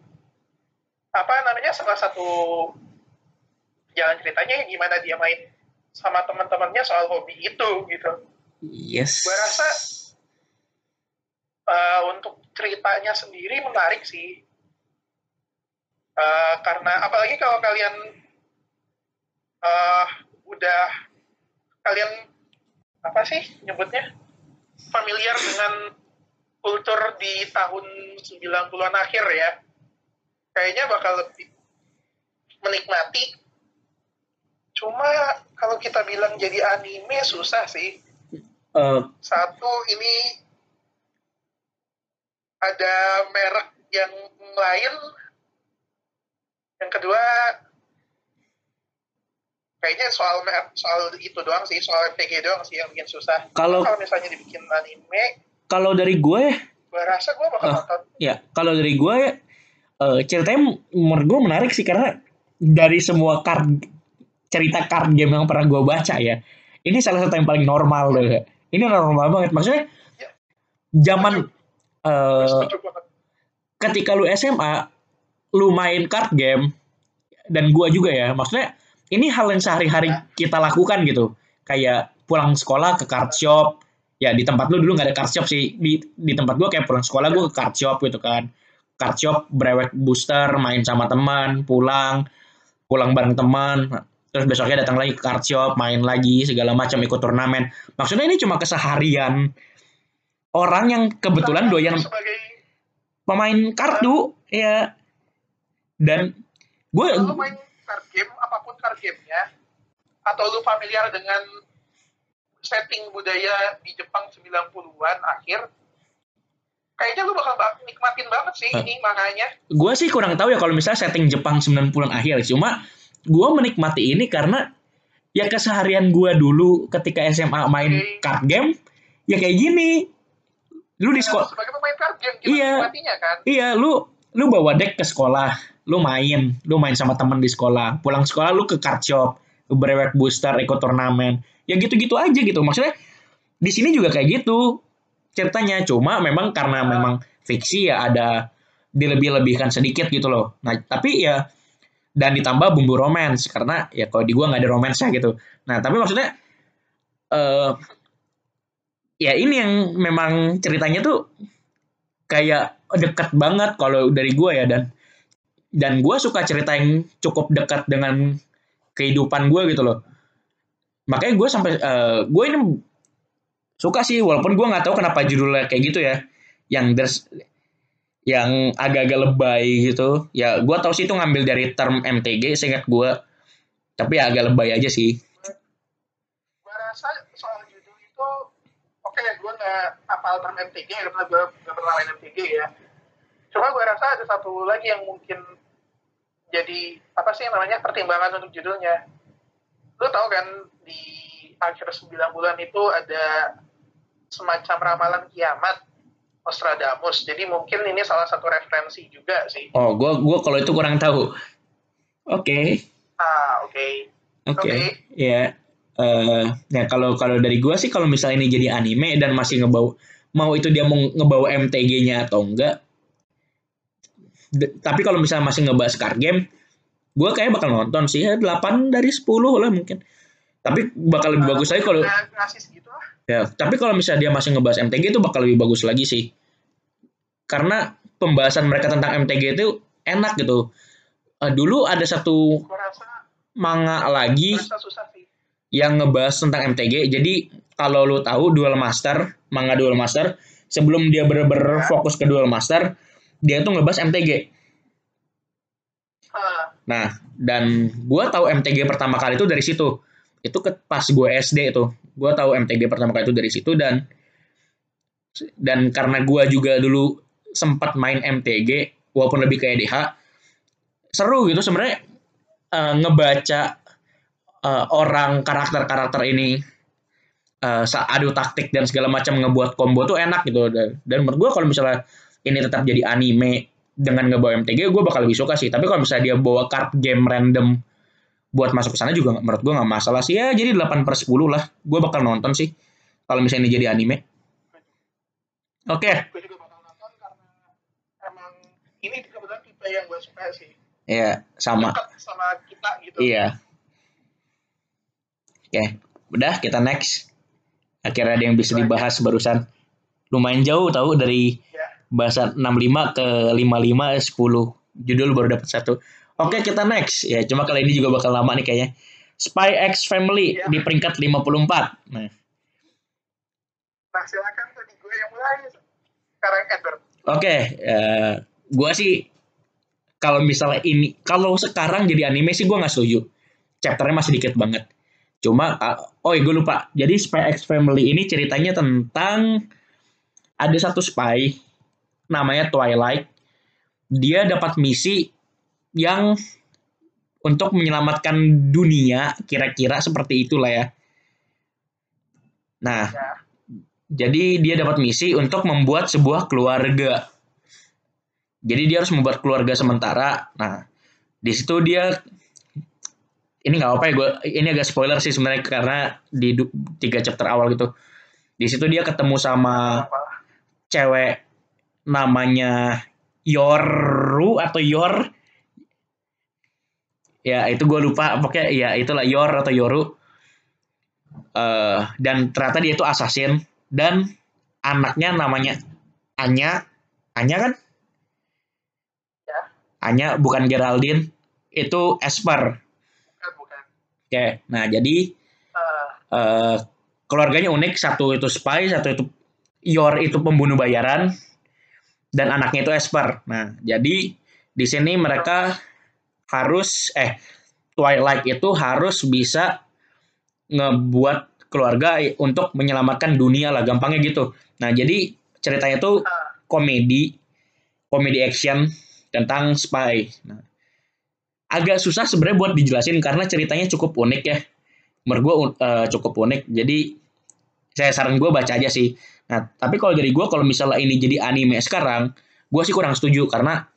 apa namanya salah satu jalan ceritanya gimana dia main sama teman-temannya soal hobi itu gitu Yes. Gua rasa eh, untuk ceritanya sendiri menarik sih. Eh, karena apalagi kalau kalian eh udah kalian apa sih nyebutnya familiar dengan kultur di tahun 90-an akhir ya. Kayaknya bakal lebih menikmati. Cuma kalau kita bilang jadi anime susah sih Eh, satu ini ada merek yang lain yang kedua kayaknya soal soal itu doang sih soal MTG doang sih yang bikin susah Kalau- kalau misalnya dibikin anime kalau dari gue, gue rasa gue bakal Ah. nonton ya, kalau dari gue, eh, ceritanya menurut gue menarik sih karena dari semua card cerita card game yang pernah gue baca ya, ini salah satu yang paling normal deh. Ini normal banget. Maksudnya Ya. zaman Gue eh, banget ketika lu SMA lu main card game dan gua juga ya maksudnya ini hal yang sehari-hari kita lakukan gitu. Kayak pulang sekolah ke card shop. Ya di tempat lu dulu nggak ada card shop sih. Di di tempat gua kayak pulang sekolah gua ke card shop gitu kan. Card shop brewek booster main sama teman pulang. Pulang bareng teman. Terus besoknya datang lagi ke card shop main lagi segala macam ikut turnamen. Maksudnya ini cuma keseharian orang yang kebetulan doyan sebagai pemain kartu ya. Dan gue main card game gamenya atau lu familiar dengan setting budaya di Jepang 90-an akhir kayaknya lu bakal bak- nikmatin banget sih ini makanya. Gue sih kurang tahu ya kalau misalnya setting Jepang 90-an akhir cuma gue menikmati ini karena ya keseharian gue dulu ketika SMA main Oke. card game ya kayak gini. Lu di Nah, sekolah sebagai pemain game kita Iya. kan? Iya, lu lu bawa deck ke sekolah, lu main, lu main sama temen di sekolah. Pulang sekolah lu ke card shop, lu brewek booster, ikut turnamen. Ya gitu-gitu aja gitu. Maksudnya di sini juga kayak gitu ceritanya. Cuma memang karena memang fiksi ya ada dilebih-lebihkan sedikit gitu loh. Nah, tapi ya dan ditambah bumbu romance karena ya kalau di gua nggak ada romance gitu. Nah, tapi maksudnya eh ya ini yang memang ceritanya tuh kayak dekat banget kalau dari gue ya dan dan gue suka cerita yang cukup dekat dengan kehidupan gue gitu loh. Makanya gue sampai eh, gue ini suka sih walaupun gue nggak tahu kenapa judulnya kayak gitu ya. Yang there's yang agak-agak lebay gitu. Ya gue tahu sih itu ngambil dari term MTG seingat gue tapi ya agak lebay aja sih. Gue rasa soal judul itu oke gue nggak apal term MTG karena gue nggak pernah main MTG ya cuma gue rasa ada satu lagi yang mungkin jadi apa sih namanya pertimbangan untuk judulnya lu tahu kan di akhir 9 bulan itu ada semacam ramalan kiamat Nostradamus jadi mungkin ini salah satu referensi juga sih oh gue gua kalau itu kurang tahu oke ah oke Oke, Oke. ya. eh ya kalau kalau dari gua sih kalau misalnya ini jadi anime dan masih ngebawa mau itu dia mau ngebawa MTG-nya atau enggak. Tapi kalau misalnya masih ngebahas card game, gua kayak bakal nonton sih ya 8 dari 10 lah mungkin. Tapi bakal lebih bagus lagi kalau lah ya, tapi kalau misalnya dia masih ngebahas MTG itu bakal lebih bagus lagi sih. Karena pembahasan mereka tentang MTG itu enak gitu. Eh, dulu ada satu gue rasa manga lagi gue yang ngebahas tentang MTG. Jadi kalau lu tahu Duel Master, manga Duel Master, sebelum dia bener-bener Ya. fokus ke Duel Master, dia tuh ngebahas MTG. Ah, Nah, dan gua tahu MTG pertama kali itu dari situ. Itu ke pas gue SD itu. Gua tahu MTG pertama kali itu dari situ dan dan karena gua juga dulu sempat main MTG walaupun lebih kayak DH seru gitu sebenarnya eh, ngebaca eh, orang karakter-karakter ini sa- adu taktik dan segala macam ngebuat combo tuh enak gitu dan, dan menurut gue kalau misalnya ini tetap jadi anime dengan ngebawa MTG gue bakal lebih suka sih. Tapi kalau misalnya dia bawa card game random buat masuk ke sana juga menurut gue nggak masalah sih. Ya jadi 8 per 10 lah. Gue bakal nonton sih kalau misalnya ini jadi anime. Oke. Gue juga bakal nonton karena emang ini kebetulan tipe yang gue suka sih. Ya sama. Dekat sama kita gitu. Iya. Oke, udah kita next. Akhirnya ada yang bisa dibahas barusan. Lumayan jauh tahu dari bahasa 65 ke 55 10. Judul baru dapat satu. Oke, kita next. Ya, cuma kali ini juga bakal lama nih kayaknya. Spy X Family Iya. di peringkat 54. Nah, nah silakan tadi gue yang mulai sekarang Edward Oke, eh, gua sih kalau misalnya ini, kalau sekarang jadi anime sih gua nggak setuju. Chapternya masih dikit banget. Cuma, ah, oh gue lupa. Jadi Spy X Family ini ceritanya tentang ada satu spy namanya Twilight. Dia dapat misi yang untuk menyelamatkan dunia, kira-kira seperti itulah ya. Nah, ya jadi dia dapat misi untuk membuat sebuah keluarga. Jadi dia harus membuat keluarga sementara. Nah, di situ dia ini nggak apa ya gue ini agak spoiler sih sebenarnya karena di tiga chapter awal gitu. Di situ dia ketemu sama cewek namanya Yoru atau Yor. Ya itu gue lupa pokoknya ya itulah Yor atau Yoru. Eh, dan ternyata dia itu assassin dan anaknya namanya Anya. Anya kan? Ya. Anya bukan Geraldine. Itu Esper. bukan bukan Oke, nah jadi Eh, eh, keluarganya unik. Satu itu spy, satu itu Yor itu pembunuh bayaran, dan anaknya itu Esper. Nah, jadi di sini mereka harus eh Twilight itu harus bisa ngebuat keluarga untuk menyelamatkan dunia lah, gampangnya gitu. Nah, jadi ceritanya tuh ah, komedi, komedi action tentang spy. Nah, agak susah sebenarnya buat dijelasin karena ceritanya cukup unik ya. Menurut gue uh, cukup unik. Jadi saya saran gue baca aja sih. Nah, tapi kalau dari gue kalau misalnya ini jadi anime sekarang, gue sih kurang setuju karena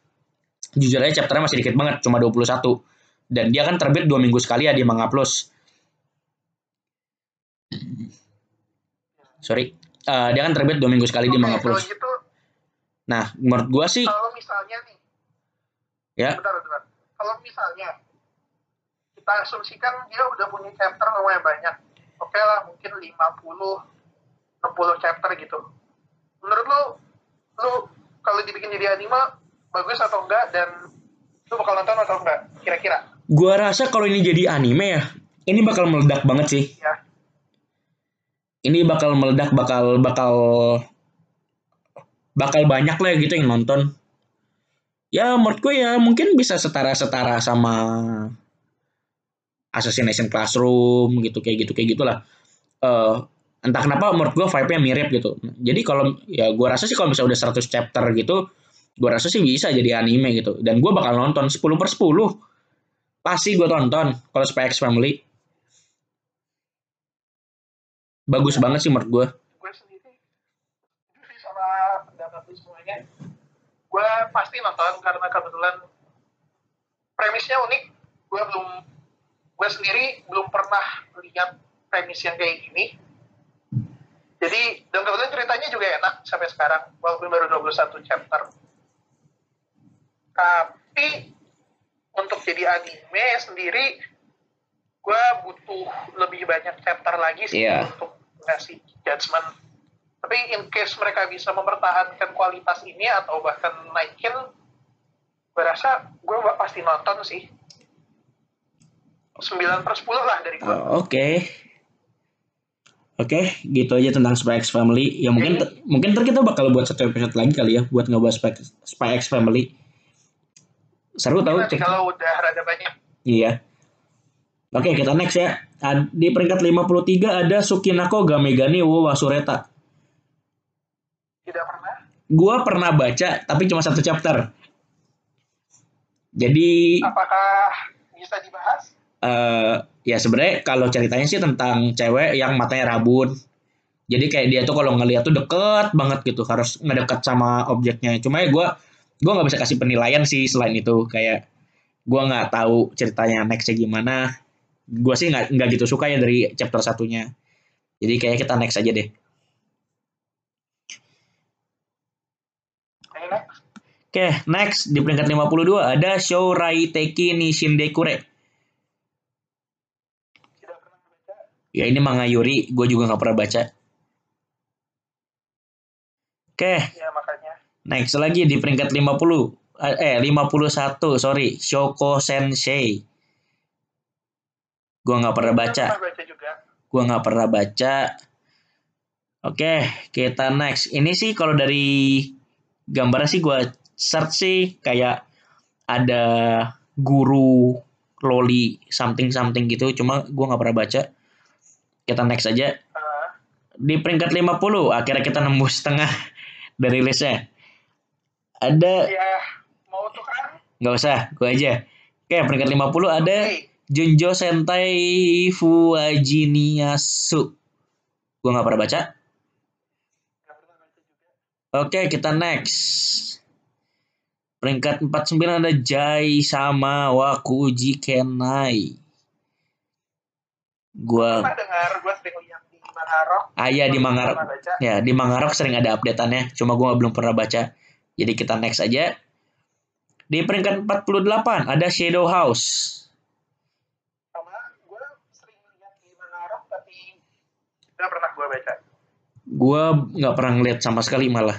jujur aja chapternya masih dikit banget, cuma 21. Dan dia kan terbit dua minggu sekali ya di Manga Plus. Sorry, uh, dia kan terbit dua minggu sekali Oke, di Manga kalau Plus. gitu, Nah, menurut gue sih, kalau misalnya nih, ya, bentar, bentar. Kalau misalnya kita asumsikan dia udah punya chapter lumayan banyak. Oke lah, mungkin 50, 60 chapter gitu. Menurut lu, lu kalau dibikin jadi anime, bagus atau enggak, dan lu bakal nonton atau enggak, kira-kira? gue rasa kalau ini jadi anime ya, ini bakal meledak banget sih. Ya, Ini bakal meledak, bakal bakal bakal banyak lah gitu yang nonton. Ya menurut gue ya mungkin bisa setara-setara sama Assassination Classroom gitu kayak gitu kayak gitulah. Eh entah kenapa menurut gue vibe-nya mirip gitu. Jadi kalau ya gue rasa sih kalau misalnya udah 100 chapter gitu, gue rasa sih bisa jadi anime gitu. Dan gue bakal nonton 10 per 10. Pasti gue tonton kalau Spy X Family. Bagus banget sih menurut gue. gue sendiri sama pendapat lu semuanya gue pasti nonton karena kebetulan premisnya unik gue belum gue sendiri belum pernah lihat premis yang kayak gini jadi dan kebetulan ceritanya juga enak sampai sekarang walaupun baru 21 chapter tapi untuk jadi anime sendiri gue butuh lebih banyak chapter lagi sih Iya. untuk ngasih judgement tapi in case mereka bisa mempertahankan kualitas ini atau bahkan naikin gue rasa gue pasti nonton sih 9 per 10 lah dari gue Oh, Oke. Oke, gitu aja tentang Spy X Family. Ya mungkin mungkin ntar kita bakal buat satu episode lagi kali ya buat ngebahas Spy, Spy X Family. Seru tau? nanti kalau udah rada banyak Iya. Oke, kita next ya. Di peringkat 53 ada Sukinako Gamegani wo Wasureta. tidak pernah Gua pernah baca tapi cuma satu chapter. Jadi apakah bisa dibahas eh ya sebenarnya kalau ceritanya sih tentang cewek yang matanya rabun. Jadi kayak dia tuh kalau ngeliat tuh deket banget gitu, harus ngedeket sama objeknya. Cuma ya gue gue nggak bisa kasih penilaian sih selain itu kayak gue nggak tahu ceritanya nextnya gimana. Gue sih nggak nggak gitu suka ya dari chapter satunya. Jadi kayak kita next aja deh. Oke, next di peringkat 52 ada Shourai Teki ni Shindekure. tidak pernah baca Ya ini manga Yuri, gue juga nggak pernah baca. Oke, ya makanya Next lagi di peringkat 50 eh 51 sorry Shoko Sensei. Gua nggak pernah baca. Gua nggak pernah baca. Oke, kita next. Ini sih kalau dari gambarnya sih gua search sih kayak ada guru loli something something gitu. Cuma gua nggak pernah baca. Kita next aja. Eh, Di peringkat 50 akhirnya kita nembus setengah dari listnya. Ada ya mau tukeran Nggak usah, gue aja. Oke, peringkat 50 ada Oke. Junjo Sentai Fuajiniyasu. Gue nggak pernah baca. Oke, kita next. Peringkat 49 ada Jai sama Wakuji Kenai. Gua pernah dengar gue sering lihat di Mangarok ah iya di Mangarok. Ya, di Mangarok sering ada updateannya, cuma gua belum pernah baca. Jadi kita next aja. Di peringkat 48 ada Shadow House. sama gue sering lihat di Mangarok tapi nggak pernah gue baca Gua nggak pernah ngeliat sama sekali malah.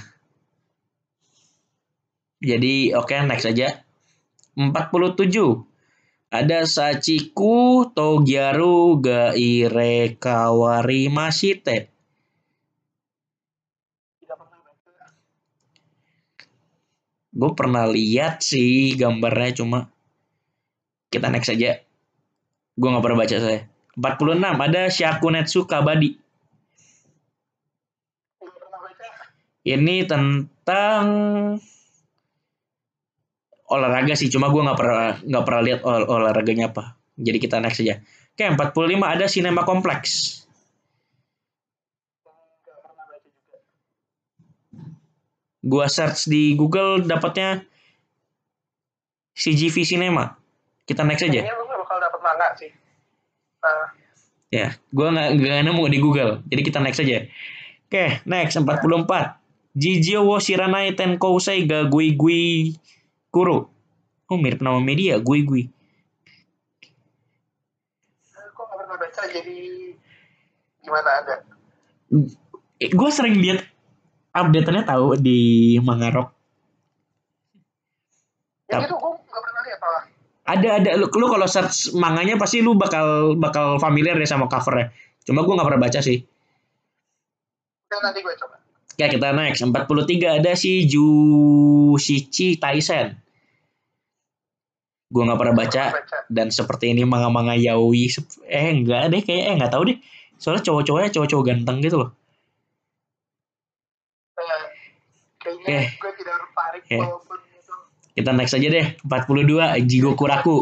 Jadi oke next aja. 47. Ada Sachiku Togyaru Gaire Kawari baca Gue pernah lihat sih gambarnya cuma kita next aja. Gue nggak pernah baca saya. 46 ada Shakunetsu Kabadi. Ini tentang olahraga sih, cuma gue nggak pernah nggak pernah lihat ol- olahraganya apa. Jadi kita next aja. Oke, 45 ada baca juga Gua search di Google dapatnya CGV Cinema. Kita next aja. Kayaknya lu gak bakal dapet manga sih. Nah, Ya, gua nggak nggak nemu di Google. Jadi kita next aja. Oke, next 44. Jijio wo Shiranai Tenkousei ga Gui Gui Kuro. Oh, mirip nama media, Gui Gui. kok gak pernah baca jadi gimana ada. gue sering lihat update-nya tahu di Mangarok. Yang itu gue gak pernah lihat malah. Ada ada lu, lu kalau search manganya pasti lu bakal bakal familiar deh sama covernya. Cuma gue nggak pernah baca sih. Nanti gue coba. Ya kita next 43 ada si Jushichi Taisen. Gue nggak pernah baca dan seperti ini manga-manga yaoi eh enggak deh kayak eh nggak tahu deh. Soalnya cowok-cowoknya cowok-cowok ganteng gitu loh. Eh, kayaknya Oke. gue tidak tertarik Oke. walaupun itu. Kita next aja deh 42 Jigoku Raku.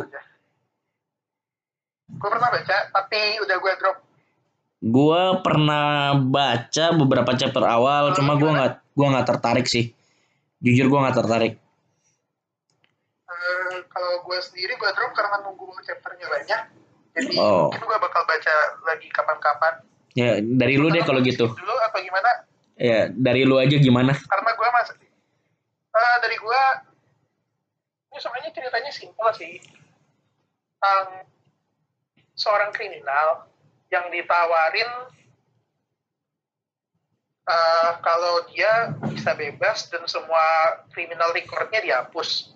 Gue pernah baca, tapi udah gue drop. Gue pernah baca beberapa chapter awal, Oh, cuma gue nggak gua nggak tertarik sih. Jujur gue nggak tertarik. Eh, kalau gue sendiri gue drop karena nunggu chapternya banyak. Jadi Oh. mungkin gue bakal baca lagi kapan-kapan. Ya dari lu deh kalau gitu. Dulu atau gimana? Ya dari lu aja gimana? Karena gue masih Eh, dari gue ini sebenarnya ceritanya simpel sih. Tentang seorang kriminal yang ditawarin eh, kalau dia bisa bebas dan semua kriminal recordnya dihapus.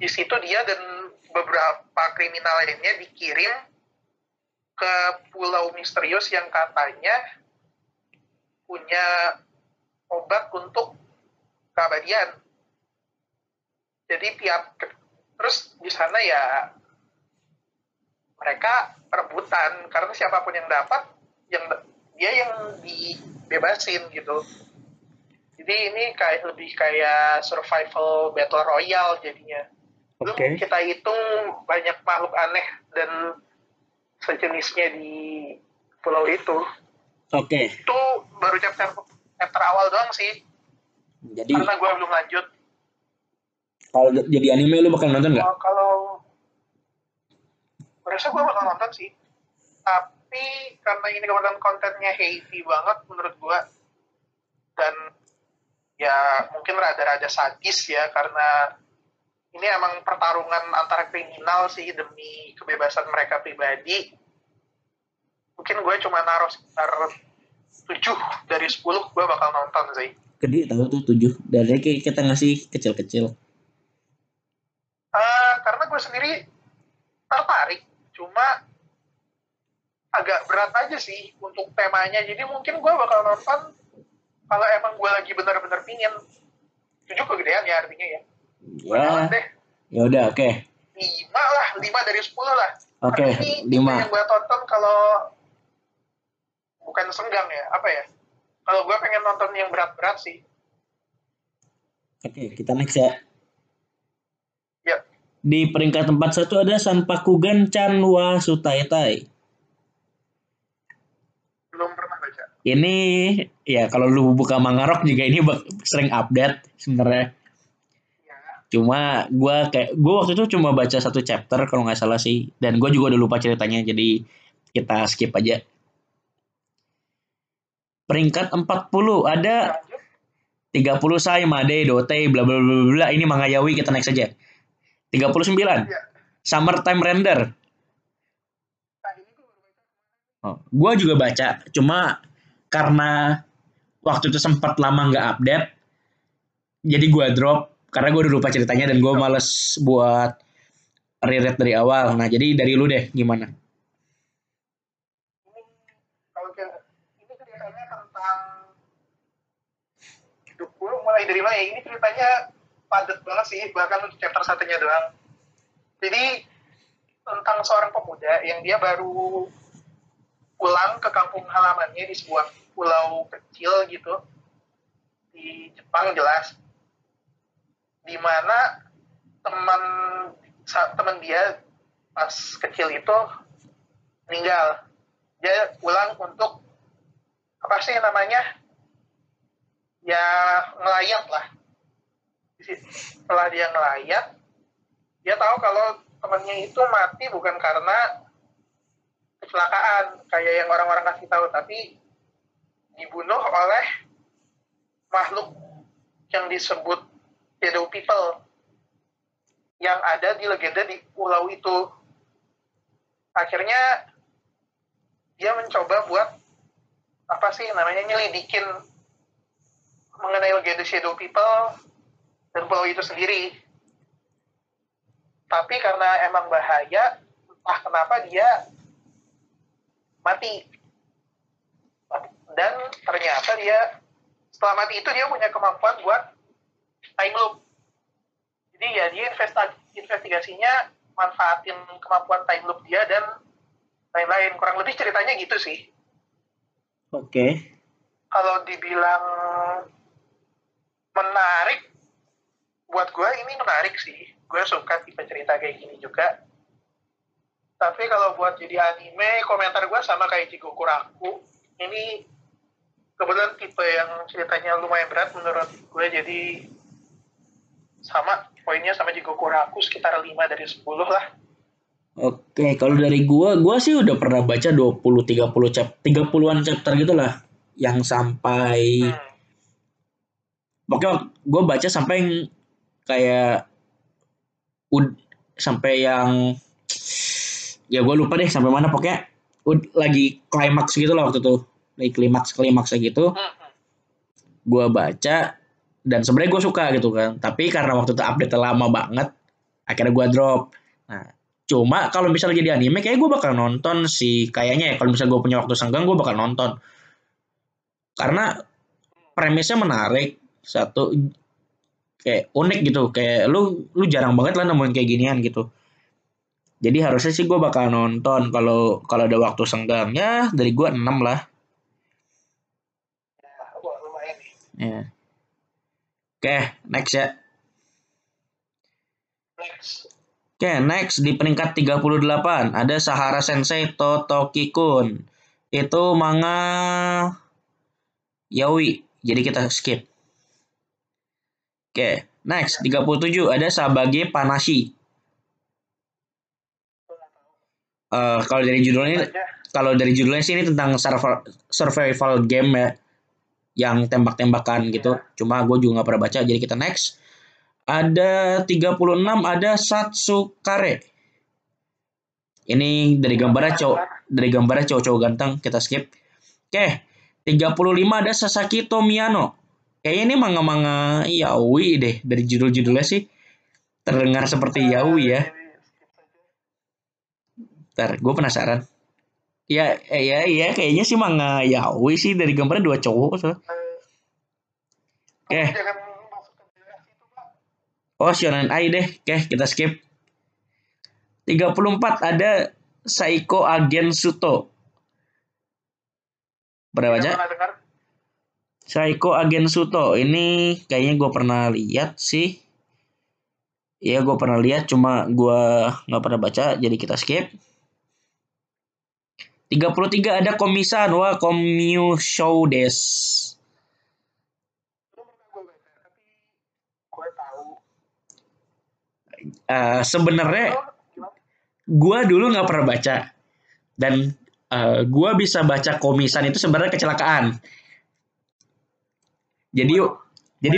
Di situ dia dan beberapa kriminal lainnya dikirim ke pulau misterius yang katanya punya obat untuk keabadian. Jadi tiap terus di sana ya mereka rebutan karena siapa pun yang dapat yang dia yang dibebasin gitu. Jadi ini kayak lebih kayak survival battle royale jadinya. Belum Oke. kita hitung banyak makhluk aneh dan sejenisnya di pulau itu. Oke. Itu baru chapter chapter awal doang sih, Jadi karena gue belum lanjut. kalau jadi anime lu bakal nonton nggak? Kalau merasa gue bakal nonton sih tapi karena ini kebetulan kontennya heavy banget menurut gue dan ya mungkin rada-rada sadis ya karena ini emang pertarungan antara kriminal sih demi kebebasan mereka pribadi mungkin gue cuma naruh sekitar 7 dari 10 gue bakal nonton sih Gede tahu tuh tujuh. Dari kayak kita ngasih kecil-kecil. Eh, karena gue sendiri tertarik, cuma agak berat aja sih untuk temanya. Jadi mungkin gue bakal nonton kalau emang gue lagi bener-bener pingin. Tujuh kegedean ya artinya ya. Ya, ya udah oke. lima lah, lima dari sepuluh lah. Oke, ini lima. yang gue tonton kalau bukan senggang ya, apa ya? Kalau gue pengen nonton yang berat-berat sih. Oke, kita next ya. Di peringkat tempat satu ada Sanpakugan Chanwa Sutaitai. belum pernah baca. Ini ya kalau lu buka Mangarok juga ini sering update sebenarnya. Ya, Cuma gua kayak gua waktu itu cuma baca satu chapter kalau nggak salah sih dan gua juga udah lupa ceritanya jadi kita skip aja. Peringkat 40 ada lanjut. 30 Sai Made Dote bla bla bla bla ini manga yaoi kita next aja. 39 Ya. Summertime Render. Nah, gue. Oh, gua juga baca, cuma karena waktu itu sempat lama nggak update, jadi gua drop karena gua udah lupa ceritanya dan gua males buat reread dari awal. Nah, jadi dari lu deh gimana? mulai dari mana ya ini ceritanya padat banget sih bahkan untuk chapter satunya doang. Jadi tentang seorang pemuda yang dia baru pulang ke kampung halamannya di sebuah pulau kecil gitu di Jepang jelas di mana teman teman dia pas kecil itu meninggal. Dia pulang untuk apa sih namanya ya ngelayat lah setelah dia ngelayat dia tahu kalau temannya itu mati bukan karena kecelakaan kayak yang orang-orang kasih tahu tapi dibunuh oleh makhluk yang disebut shadow people yang ada di legenda di pulau itu. Akhirnya dia mencoba buat apa sih namanya nyelidikin mengenai legenda shadow people dan pulau itu sendiri. Tapi karena emang bahaya entah kenapa dia mati. Dan ternyata dia setelah mati itu dia punya kemampuan buat time loop. Jadi ya dia investigasinya manfaatin kemampuan time loop dia dan lain-lain. Kurang lebih ceritanya gitu sih. Oke. Okay. kalau dibilang menarik buat gue ini menarik sih. Gue suka tipe cerita kayak gini juga. Tapi kalau buat jadi anime komentar gue sama kayak Jigoku Raku ini kebetulan tipe yang ceritanya lumayan berat menurut gue jadi sama poinnya sama Jigoku Raku sekitar 5 dari 10 lah. Oke, kalau dari gua, gua sih udah pernah baca 20 30 chapter, 30-an chapter gitu lah yang sampai hmm. Pokoknya gue baca sampai kayak ud, sampai yang ya gue lupa deh sampai mana pokoknya ud, lagi klimaks gitu loh waktu itu. Lagi klimaks klimaks gitu. Gue baca dan sebenarnya gue suka gitu kan. Tapi karena waktu itu update lama banget akhirnya gue drop. Nah Cuma kalau misalnya jadi anime kayak gue bakal nonton sih. Kayaknya ya kalau misalnya gue punya waktu senggang gue bakal nonton. Karena premisnya menarik. Satu kayak unik gitu kayak lu lu jarang banget lah nemuin kayak ginian gitu. Jadi harusnya sih gue bakal nonton kalau kalau ada waktu senggangnya dari gue 6 lah. Ya. Oke, next ya. Oke, okay, next di peringkat 38 ada Sahara Sensei Totoki Kun. Itu manga yaoi. Jadi kita skip. Oke, next 37 ada Sabage Panashi. Uh, kalau dari judulnya kalau dari judulnya sih ini tentang survival game ya yang tembak-tembakan gitu. Cuma gue juga nggak pernah baca jadi kita next. Ada 36 ada Satsukare. Ini dari gambarnya cowok dari gambarnya cowok-cowok ganteng kita skip. Oke, 35 ada Sasaki Tomiyano. Kayaknya ini manga-manga yaoi deh dari judul-judulnya sih. Terdengar seperti yaoi ya. Ntar, gue penasaran. Ya, eh, ya, ya, kayaknya sih manga yaoi sih dari gambarnya dua cowok. So. Oke. Okay. Oh, Shonen Ai deh. Oke, kita skip. 34 ada Saiko Agen Suto. Pernah baca? Saiko Agen Suto. Ini kayaknya gue pernah lihat sih. Iya, gue pernah lihat. Cuma gue nggak pernah baca. Jadi kita skip. 33 ada Komisan. Wah, Komyu Show Des. uh, sebenarnya gue dulu nggak pernah baca dan uh, eh, gue bisa baca komisan itu sebenarnya kecelakaan. Jadi jadi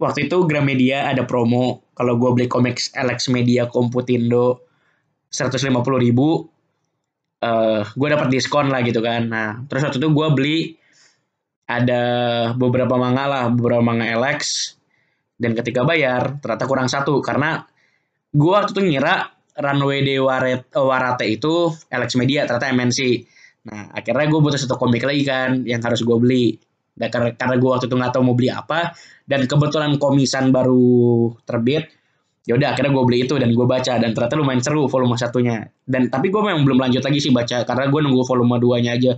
waktu itu Gramedia ada promo kalau gue beli komik Alex Media Komputindo 150 ribu uh, gue dapat diskon lah gitu kan. Nah terus waktu itu gue beli ada beberapa manga lah beberapa manga Alex dan ketika bayar ternyata kurang satu karena gue waktu itu ngira Runway de Warate itu Alex Media ternyata MNC. Nah akhirnya gue butuh satu komik lagi kan yang harus gue beli. Karena, karena gue waktu itu nggak tahu mau beli apa dan kebetulan komisan baru terbit, ya udah akhirnya gue beli itu dan gue baca dan ternyata lumayan seru volume satunya. Dan tapi gue memang belum lanjut lagi sih baca karena gue nunggu volume 2 nya aja.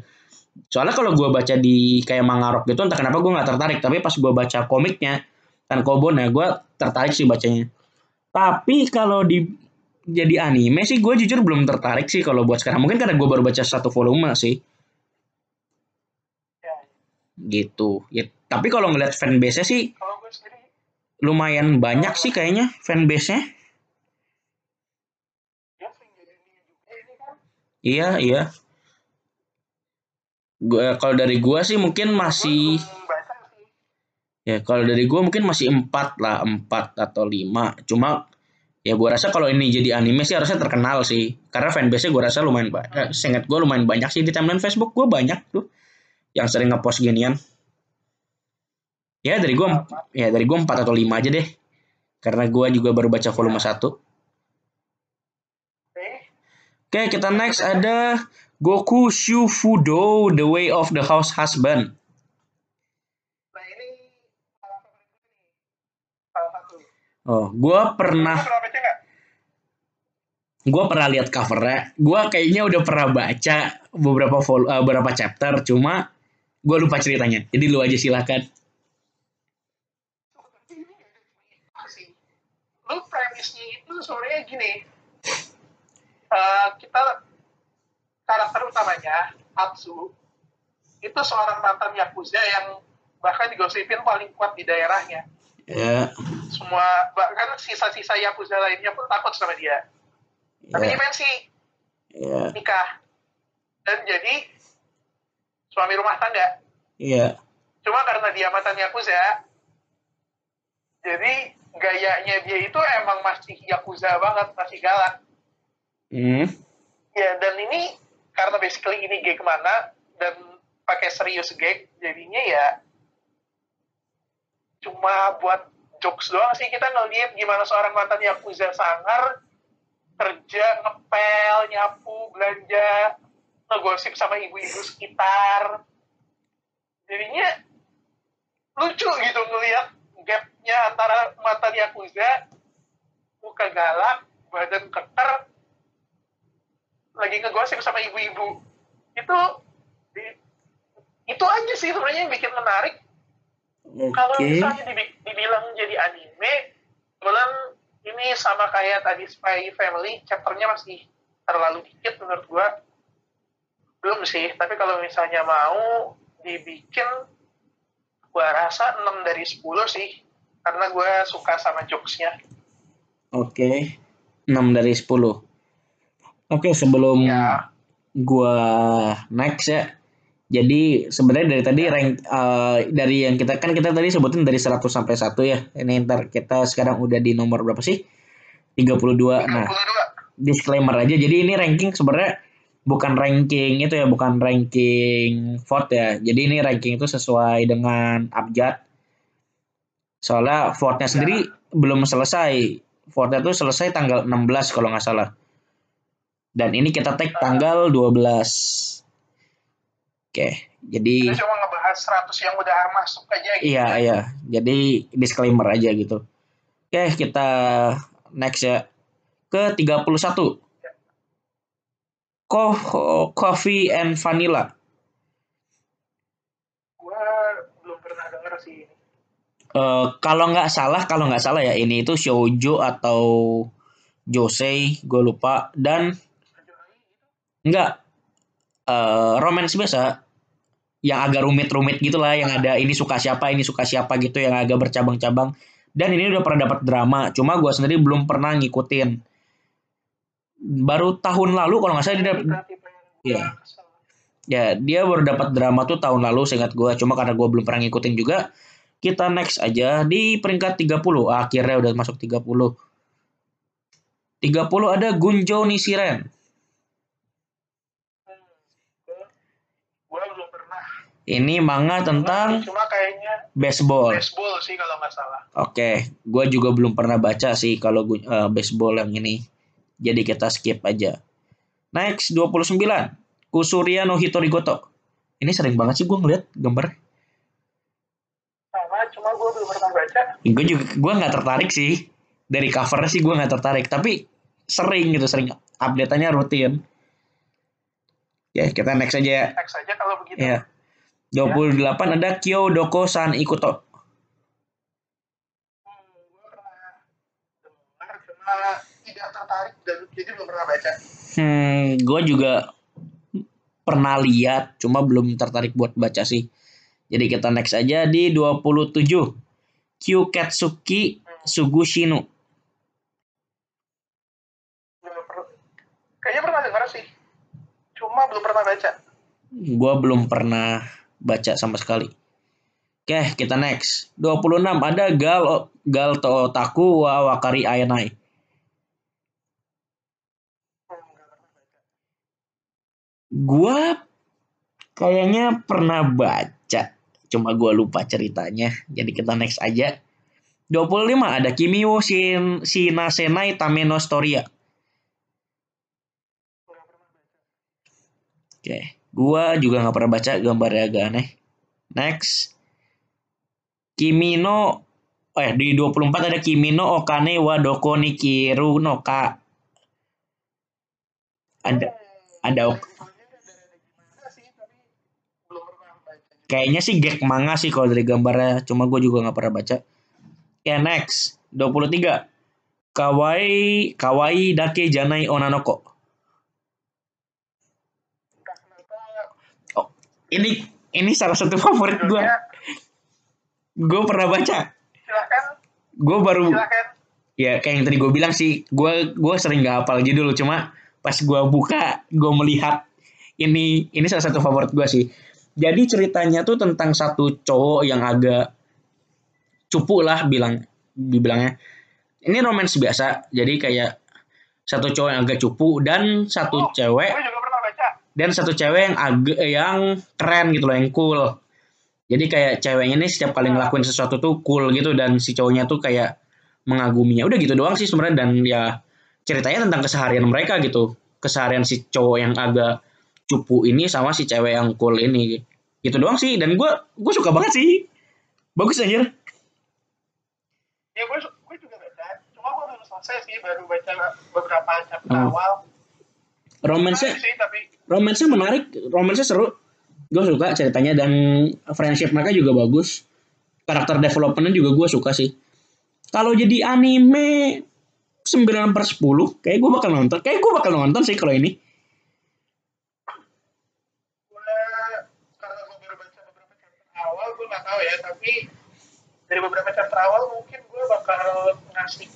Soalnya kalau gue baca di kayak manga rock gitu entah kenapa gue nggak tertarik tapi pas gue baca komiknya dan Kobon ya gue tertarik sih bacanya. Tapi kalau di jadi anime sih gue jujur belum tertarik sih kalau buat sekarang. Mungkin karena gue baru baca satu volume sih. Ya. Gitu. Ya, Tapi kalau ngeliat fanbase-nya sih gue lumayan banyak sih kayaknya jadi ini juga ini kan. Iya, iya. Gua kalau dari gua sih mungkin masih Gue ya kalau dari gua mungkin masih empat lah, empat atau lima. Cuma ya gua rasa kalau ini jadi anime sih harusnya terkenal sih. Karena fanbase-nya gua rasa lumayan banyak. Seingat gua lumayan banyak sih di timeline Facebook gua banyak tuh yang sering ngepost ginian. Ya dari gua ya dari gua empat atau lima aja deh. Karena gua juga baru baca volume satu. Oke. Kita next ada Goku Shufudo The Way of the House Husband. Oh, gua pernah Lu pernah lihat covernya. Gua kayaknya udah pernah baca beberapa vol eh, beberapa chapter, cuma gua lupa ceritanya. Jadi lu aja silakan. Lu premisnya itu sebenarnya gini. Eh, kita karakter utamanya Atsu itu seorang mantan yakuza yang bahkan digosipin paling kuat di daerahnya. Ya, Semua bahkan sisa-sisa yakuza lainnya pun takut sama dia. Tapi dia ya, pensi ya, nikah dan jadi suami rumah tangga. ya. Cuma karena dia mantan yakuza, jadi gayanya dia itu emang masih yakuza banget, masih galak. Hmm, Ya dan ini karena basically ini gay ke mana dan pakai serius gag, jadinya ya cuma buat jokes doang sih kita ngeliat gimana seorang mantan yakuza sangar kerja ngepel nyapu belanja ngegosip sama ibu-ibu sekitar. Jadinya lucu gitu ngeliat gapnya antara mantan yakuza muka galak badan keker lagi ngegosip sama ibu-ibu. Itu di- itu aja sih sebenarnya yang bikin menarik. Kalau oke. misalnya dibi- dibilang jadi anime kebetulan ini sama kayak tadi Spy Family chapternya masih terlalu dikit menurut gua belum sih tapi kalau misalnya mau dibikin gua rasa 6 dari 10 sih karena gua suka sama jokesnya Oke. 6 dari 10. Oke, sebelum ya gua next ya. Jadi sebenarnya dari tadi rank eh, dari yang kita kan kita tadi sebutin dari 100 sampai 1 ya. Ini ntar kita sekarang udah di nomor berapa sih? 32. Nah, 32 disclaimer aja. Jadi ini ranking sebenarnya bukan ranking itu ya, bukan ranking vote ya. Jadi ini ranking itu sesuai dengan abjad. Soalnya vote-nya sendiri belum selesai. Vote-nya tuh selesai tanggal 16 kalau nggak salah. Dan ini kita tag tanggal 12. Oke, jadi kita cuma ngebahas 100 yang udah masuk aja gitu Iya, iya. Jadi disclaimer aja gitu. Oke, kita next ya. Ke 31. Co- Coffee and Vanilla. gua belum pernah denger sih ini Eh, kalau nggak salah, kalau nggak salah ya, ini itu shoujo atau josei, gue lupa. Dan nggak eh romance biasa, yang agak rumit-rumit gitulah, yang ada ini suka siapa, ini suka siapa gitu, yang agak bercabang-cabang. Dan ini udah pernah dapat drama, cuma gue sendiri belum pernah ngikutin. Baru tahun lalu kalau nggak salah dia kesel. ya dia baru dapat drama tuh tahun lalu seingat gue, cuma karena gue belum pernah ngikutin juga. Kita next aja di peringkat 30. Akhirnya udah masuk 30. 30 ada Gunjo Nishiren. Hmm. Ini manga tentang cuma kayaknya baseball. baseball sih kalau nggak salah Oke, gue juga belum pernah baca sih kalau eh, baseball yang ini. Jadi kita skip aja. Next 29. Kusuria no Hitorigoto. Ini sering banget sih gue ngeliat gambar. sama cuma gua belum pernah baca Gue juga gue nggak tertarik sih dari cover sih gue nggak tertarik. Tapi sering gitu sering update-nya rutin. Ya kita next aja ya. next aja kalau begitu Ya. 28 ada Kyo Doko San Ikuto. Hmm, gua pernah dengar cuma tidak tertarik dan jadi belum pernah baca Hmm, gue juga pernah lihat, cuma belum tertarik buat baca sih. Jadi kita next aja di 27. Kyuketsuki. Belum per- Kayaknya pernah dengar sih. Cuma belum pernah baca. Gua belum pernah baca sama sekali. Oke, kita next. 26 ada Gal Gal Totaku wa Wakari Ayanai. Hmm, nggak pernah baca. Gua kayaknya pernah baca, cuma gua lupa ceritanya. Jadi kita next aja. 25 ada Kimiwo Shin Shinasenai Tameno Storia. Oke, gua juga nggak pernah baca gambarnya agak aneh. Next. Kimino eh di 24 ada Kimino Okane wa Doko ni Kiru no Ka. Ada ada rada-rada gimana sih, tapi belum pernah baca juga. Kayaknya sih gag manga sih kalau dari gambarnya, cuma gue juga nggak pernah baca. Ya next, 23. Kawaii Kawaii Dake Janai Onanoko. Oh, ini ini salah satu favorit gue. judulnya Gue pernah baca. Gue baru silahkan ya kayak yang tadi gue bilang sih gue gue sering gak hafal judul cuma pas gue buka gue melihat ini ini salah satu favorit gue sih jadi ceritanya tuh tentang satu cowok yang agak cupu lah bilang dibilangnya. Ini romance biasa jadi kayak satu cowok yang agak cupu dan satu Oh, cewek dan satu cewek yang agak yang keren gitu loh yang cool. Jadi kayak ceweknya ini setiap kali ngelakuin sesuatu tuh cool gitu dan si cowoknya tuh kayak mengaguminya. Udah gitu doang sih sebenarnya dan ya ceritanya tentang keseharian mereka gitu. Keseharian si cowok yang agak cupu ini sama si cewek yang cool ini. Gitu doang sih dan gue gue suka banget sih. Bagus anjir. Ya gue gue juga baca cuma gue belum selesai sih baru baca beberapa chapter Hmm. awal. Menarik sih tapi menarik romansnya seru. Gue suka ceritanya dan friendship mereka juga bagus. Karakter developmentnya juga gue suka sih. Kalau jadi anime 9 per 10 kayak gue bakal nonton kayak gue bakal nonton sih kalau ini gue karena gue baru baca beberapa chapter awal gue nggak tahu ya tapi dari beberapa chapter awal mungkin gue bakal ngasih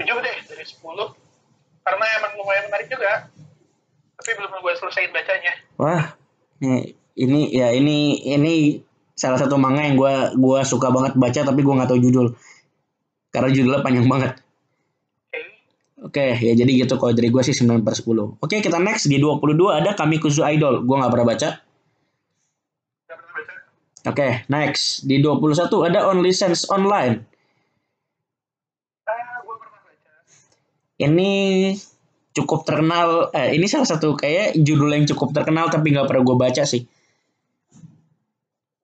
7 deh dari 10 karena emang lumayan menarik juga tapi belum gue selesaiin bacanya wah ini ini ya ini ini salah satu manga yang gue gua suka banget baca tapi gue nggak tahu judul karena judulnya panjang banget oke Oke, ya jadi gitu kalau dari gue sih 9 per 10. Oke, kita next di 22 ada Kamikuzu Idol. Gue nggak pernah baca. Oke, next. Di 21 ada Only Sense Online. ah Ini cukup terkenal. Eh, ini salah satu kayak judul yang cukup terkenal tapi nggak pernah gue baca sih.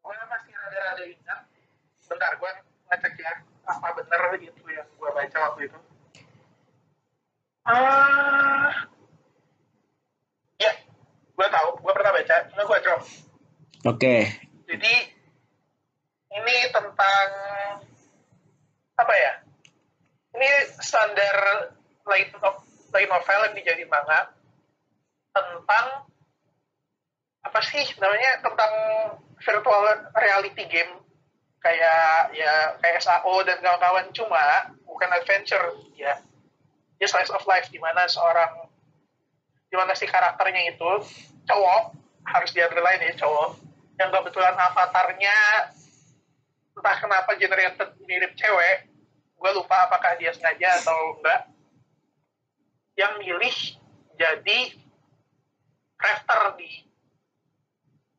gue masih rada-rada ingat bentar gue ngecek ya apa bener itu yang gue baca waktu itu ah ya gue tahu gue pernah baca cuma gue drop Oke, jadi ini tentang apa ya? Ini standar light, no- light novel yang dijadiin manga tentang apa sih namanya? Tentang virtual reality game. Kayak ya kayak SAO dan kawan-kawan. Cuma bukan adventure. Ya dia slice of life. Di mana seorang di mana si karakternya itu cowok harus di underline ya cowok. Yang kebetulan avatarnya entah kenapa generated mirip cewek gue lupa apakah dia sengaja atau enggak. Yang milih jadi crafter di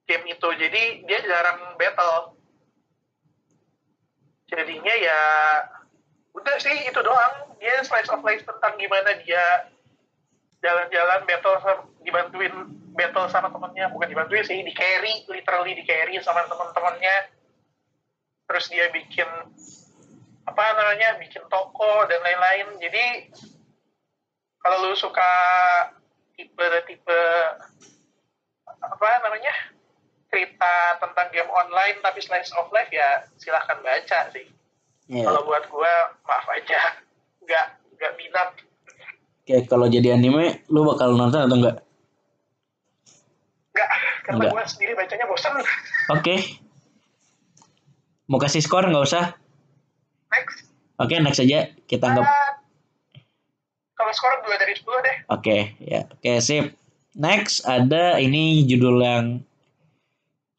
game itu. Jadi dia jarang battle. Jadinya ya udah sih itu doang. Dia slice of life tentang gimana dia jalan-jalan battle sama- dibantuin battle sama temennya. Bukan dibantuin sih di carry literally di carry sama teman-temannya terus dia bikin apa namanya bikin toko dan lain-lain. Jadi kalau lu suka tipe-tipe apa namanya cerita tentang game online tapi slice of life ya silahkan baca sih. Iya. kalau buat gua maaf aja. Nggak nggak minat. Oke, kalau jadi anime, lu bakal nonton atau enggak? nggak karena gua sendiri bacanya bosan Oke, Mau kasih skor nggak usah? Next. Oke, next aja. Kita anggap. Ah, kalau skor 2 dari 10 deh. Oke, ya. Oke, sip. Next ada ini judul yang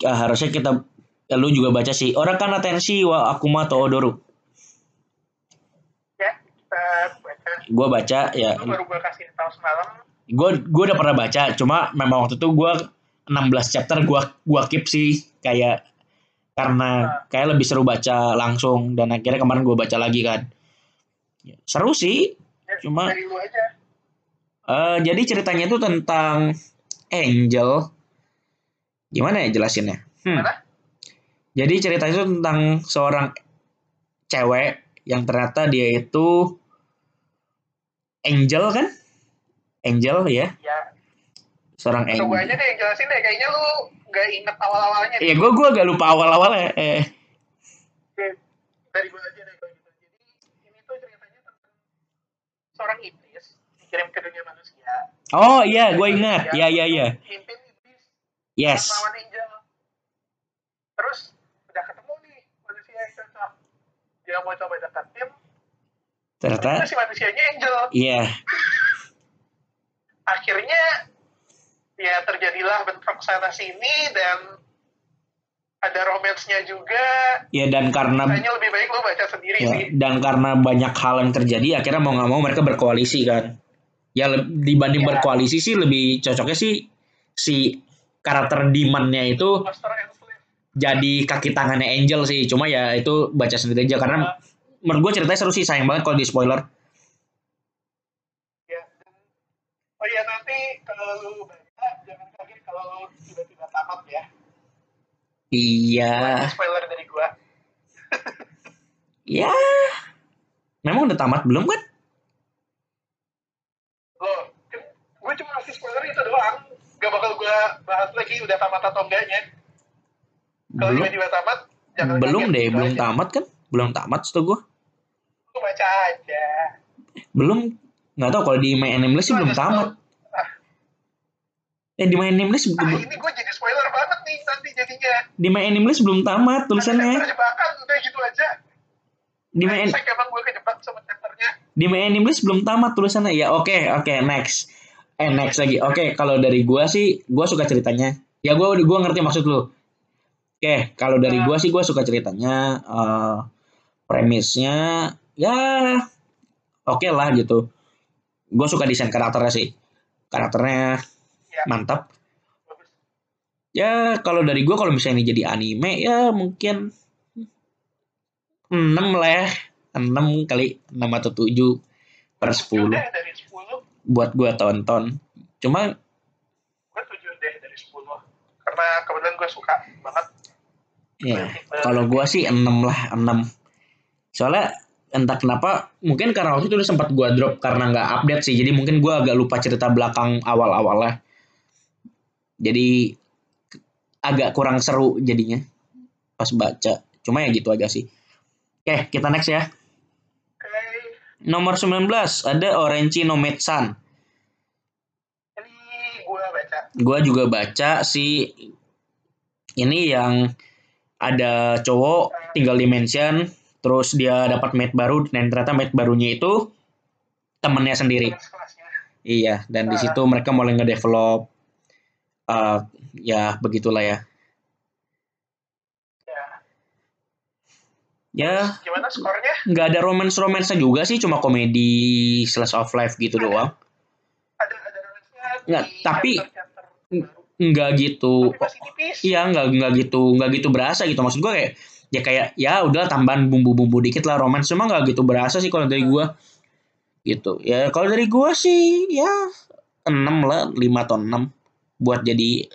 ah, harusnya kita ya, lu juga baca sih. Orang kan atensi wa akuma to odoru. Ya, kita baca. Gua baca ya. Itu baru gue kasih tahu semalam. Gue gue udah pernah baca, cuma memang waktu itu gue 16 chapter gua gua keep sih kayak karena kayak lebih seru baca langsung dan akhirnya kemarin gue baca lagi kan. Ya, Seru sih, Ya, Cuma-. Eh, jadi ceritanya itu tentang Angel. Gimana ya jelasinnya? Hmm. Jadi ceritanya itu tentang seorang cewek yang ternyata dia itu Angel kan? Angel ya, Ya, seorang Angel. aja deh jelasin deh. Kayaknya lu gak inget awal-awalnya. Iya, gue gue agak lupa awal-awalnya. Eh, Oke, dari gue aja deh kalau gitu. Jadi ini tuh ceritanya tentang seorang iblis dikirim ke dunia manusia. oh iya, gue ingat. Iya iya iya. Pimpin iblis Yes. lawan angel. Terus udah ketemu nih manusia yang cocok. Dia mau coba deketin, Ternyata, ternyata si manusianya angel. iya. Akhirnya ya terjadilah bentrok sana sini dan ada romansnya juga. Ya dan karena Kayaknya lebih baik lu baca sendiri ya, sih. dan karena banyak hal yang terjadi, akhirnya mau nggak mau mereka berkoalisi kan. Ya dibanding Ya. berkoalisi sih lebih cocoknya sih si karakter Demon-nya itu jadi kaki tangannya Angel sih. Cuma ya itu baca sendiri aja karena menurut gue ceritanya seru sih sayang banget kalau di spoiler. Iya, spoiler dari gua. ya. Memang udah tamat belum kan? Lo, kan gua cuma ngasih spoiler itu doang. Gak bakal gua bahas lagi udah tamat atau enggaknya. Kalau Belum, tiba-tiba tamat, jangan belum deh, gitu belum aja. tamat kan? Belum tamat setahu gue. Lu baca aja. Belum, nggak tahu kalau di My Anime List sih belum tamat. Ah, Eh di My Anime List ah, ini gua jadi spoiler banget nih nanti jadinya. di My Anime List belum tamat tulisannya. terjebakan udah gitu aja. Di My, Brengsek emang gue kejebak sama chapternya. di My Anime List belum tamat tulisannya. Ya oke oke next. Eh next lagi. Oke kalau dari gua sih gua suka ceritanya. Ya gua gua ngerti maksud lu. Oke kalau dari gua sih gua suka ceritanya. eh premisnya ya oke lah gitu. Gue suka desain karakternya sih. Karakternya Ya, mantap. Ya kalau dari gua kalau misalnya ini jadi anime ya mungkin 6 lah ya. 6 kali 6 atau 7 per 10 Udah dari 10, buat gua tonton. Cuma gue 7 deh dari 10. Karena kebetulan gue suka banget. ya kalau gua sih 6 lah 6. Soalnya entah kenapa mungkin karena waktu itu udah sempat gua drop karena nggak update sih. Jadi mungkin gua agak lupa cerita belakang awal-awalnya. Jadi agak kurang seru jadinya pas baca. Cuma ya gitu aja sih. Oke, kita next ya. Oke, Nomor 19 ada Orenchi no Metsan. ini gue baca. Gua juga baca sih ini yang ada cowok tinggal di mansion terus dia dapat mate baru dan ternyata mate barunya itu temennya sendiri. Iya, dan di situ mereka mulai ngedevelop eh ya begitulah ya. Ya. Ya, Gimana skornya? nggak ada romance romance juga sih, cuma komedi slash of life gitu doang. Ada ada romansnya Nggak, tapi-. Nggak gitu. Iya, nggak nggak gitu, nggak gitu berasa gitu. Maksud gue kayak ya kayak ya udah tambahan bumbu-bumbu dikit lah romance cuma nggak gitu berasa sih kalau dari gue gitu ya kalau dari gue sih ya 6 lah 5 atau 6 buat jadi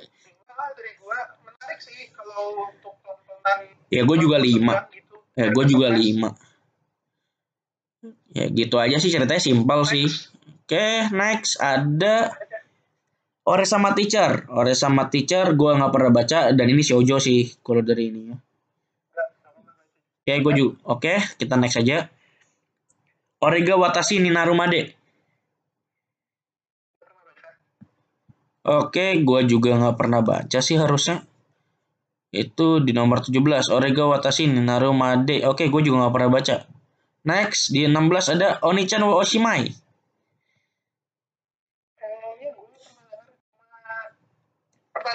ya gue juga 5 Gitu. ya gue juga 5 ya gitu aja sih ceritanya simpel sih oke next ada Ore sama Teacher Ore sama Teacher gue nggak pernah baca dan ini shoujo sih kalau dari ini ya Oke, gue juga. Oke, kita next aja. Orega Watashi ni Oke, gue juga nggak pernah baca sih harusnya. Itu di nomor 17 Orega Watashi Naru Made. Oke, gue juga nggak pernah baca. Next di 16 ada Onichan wa Oshimai.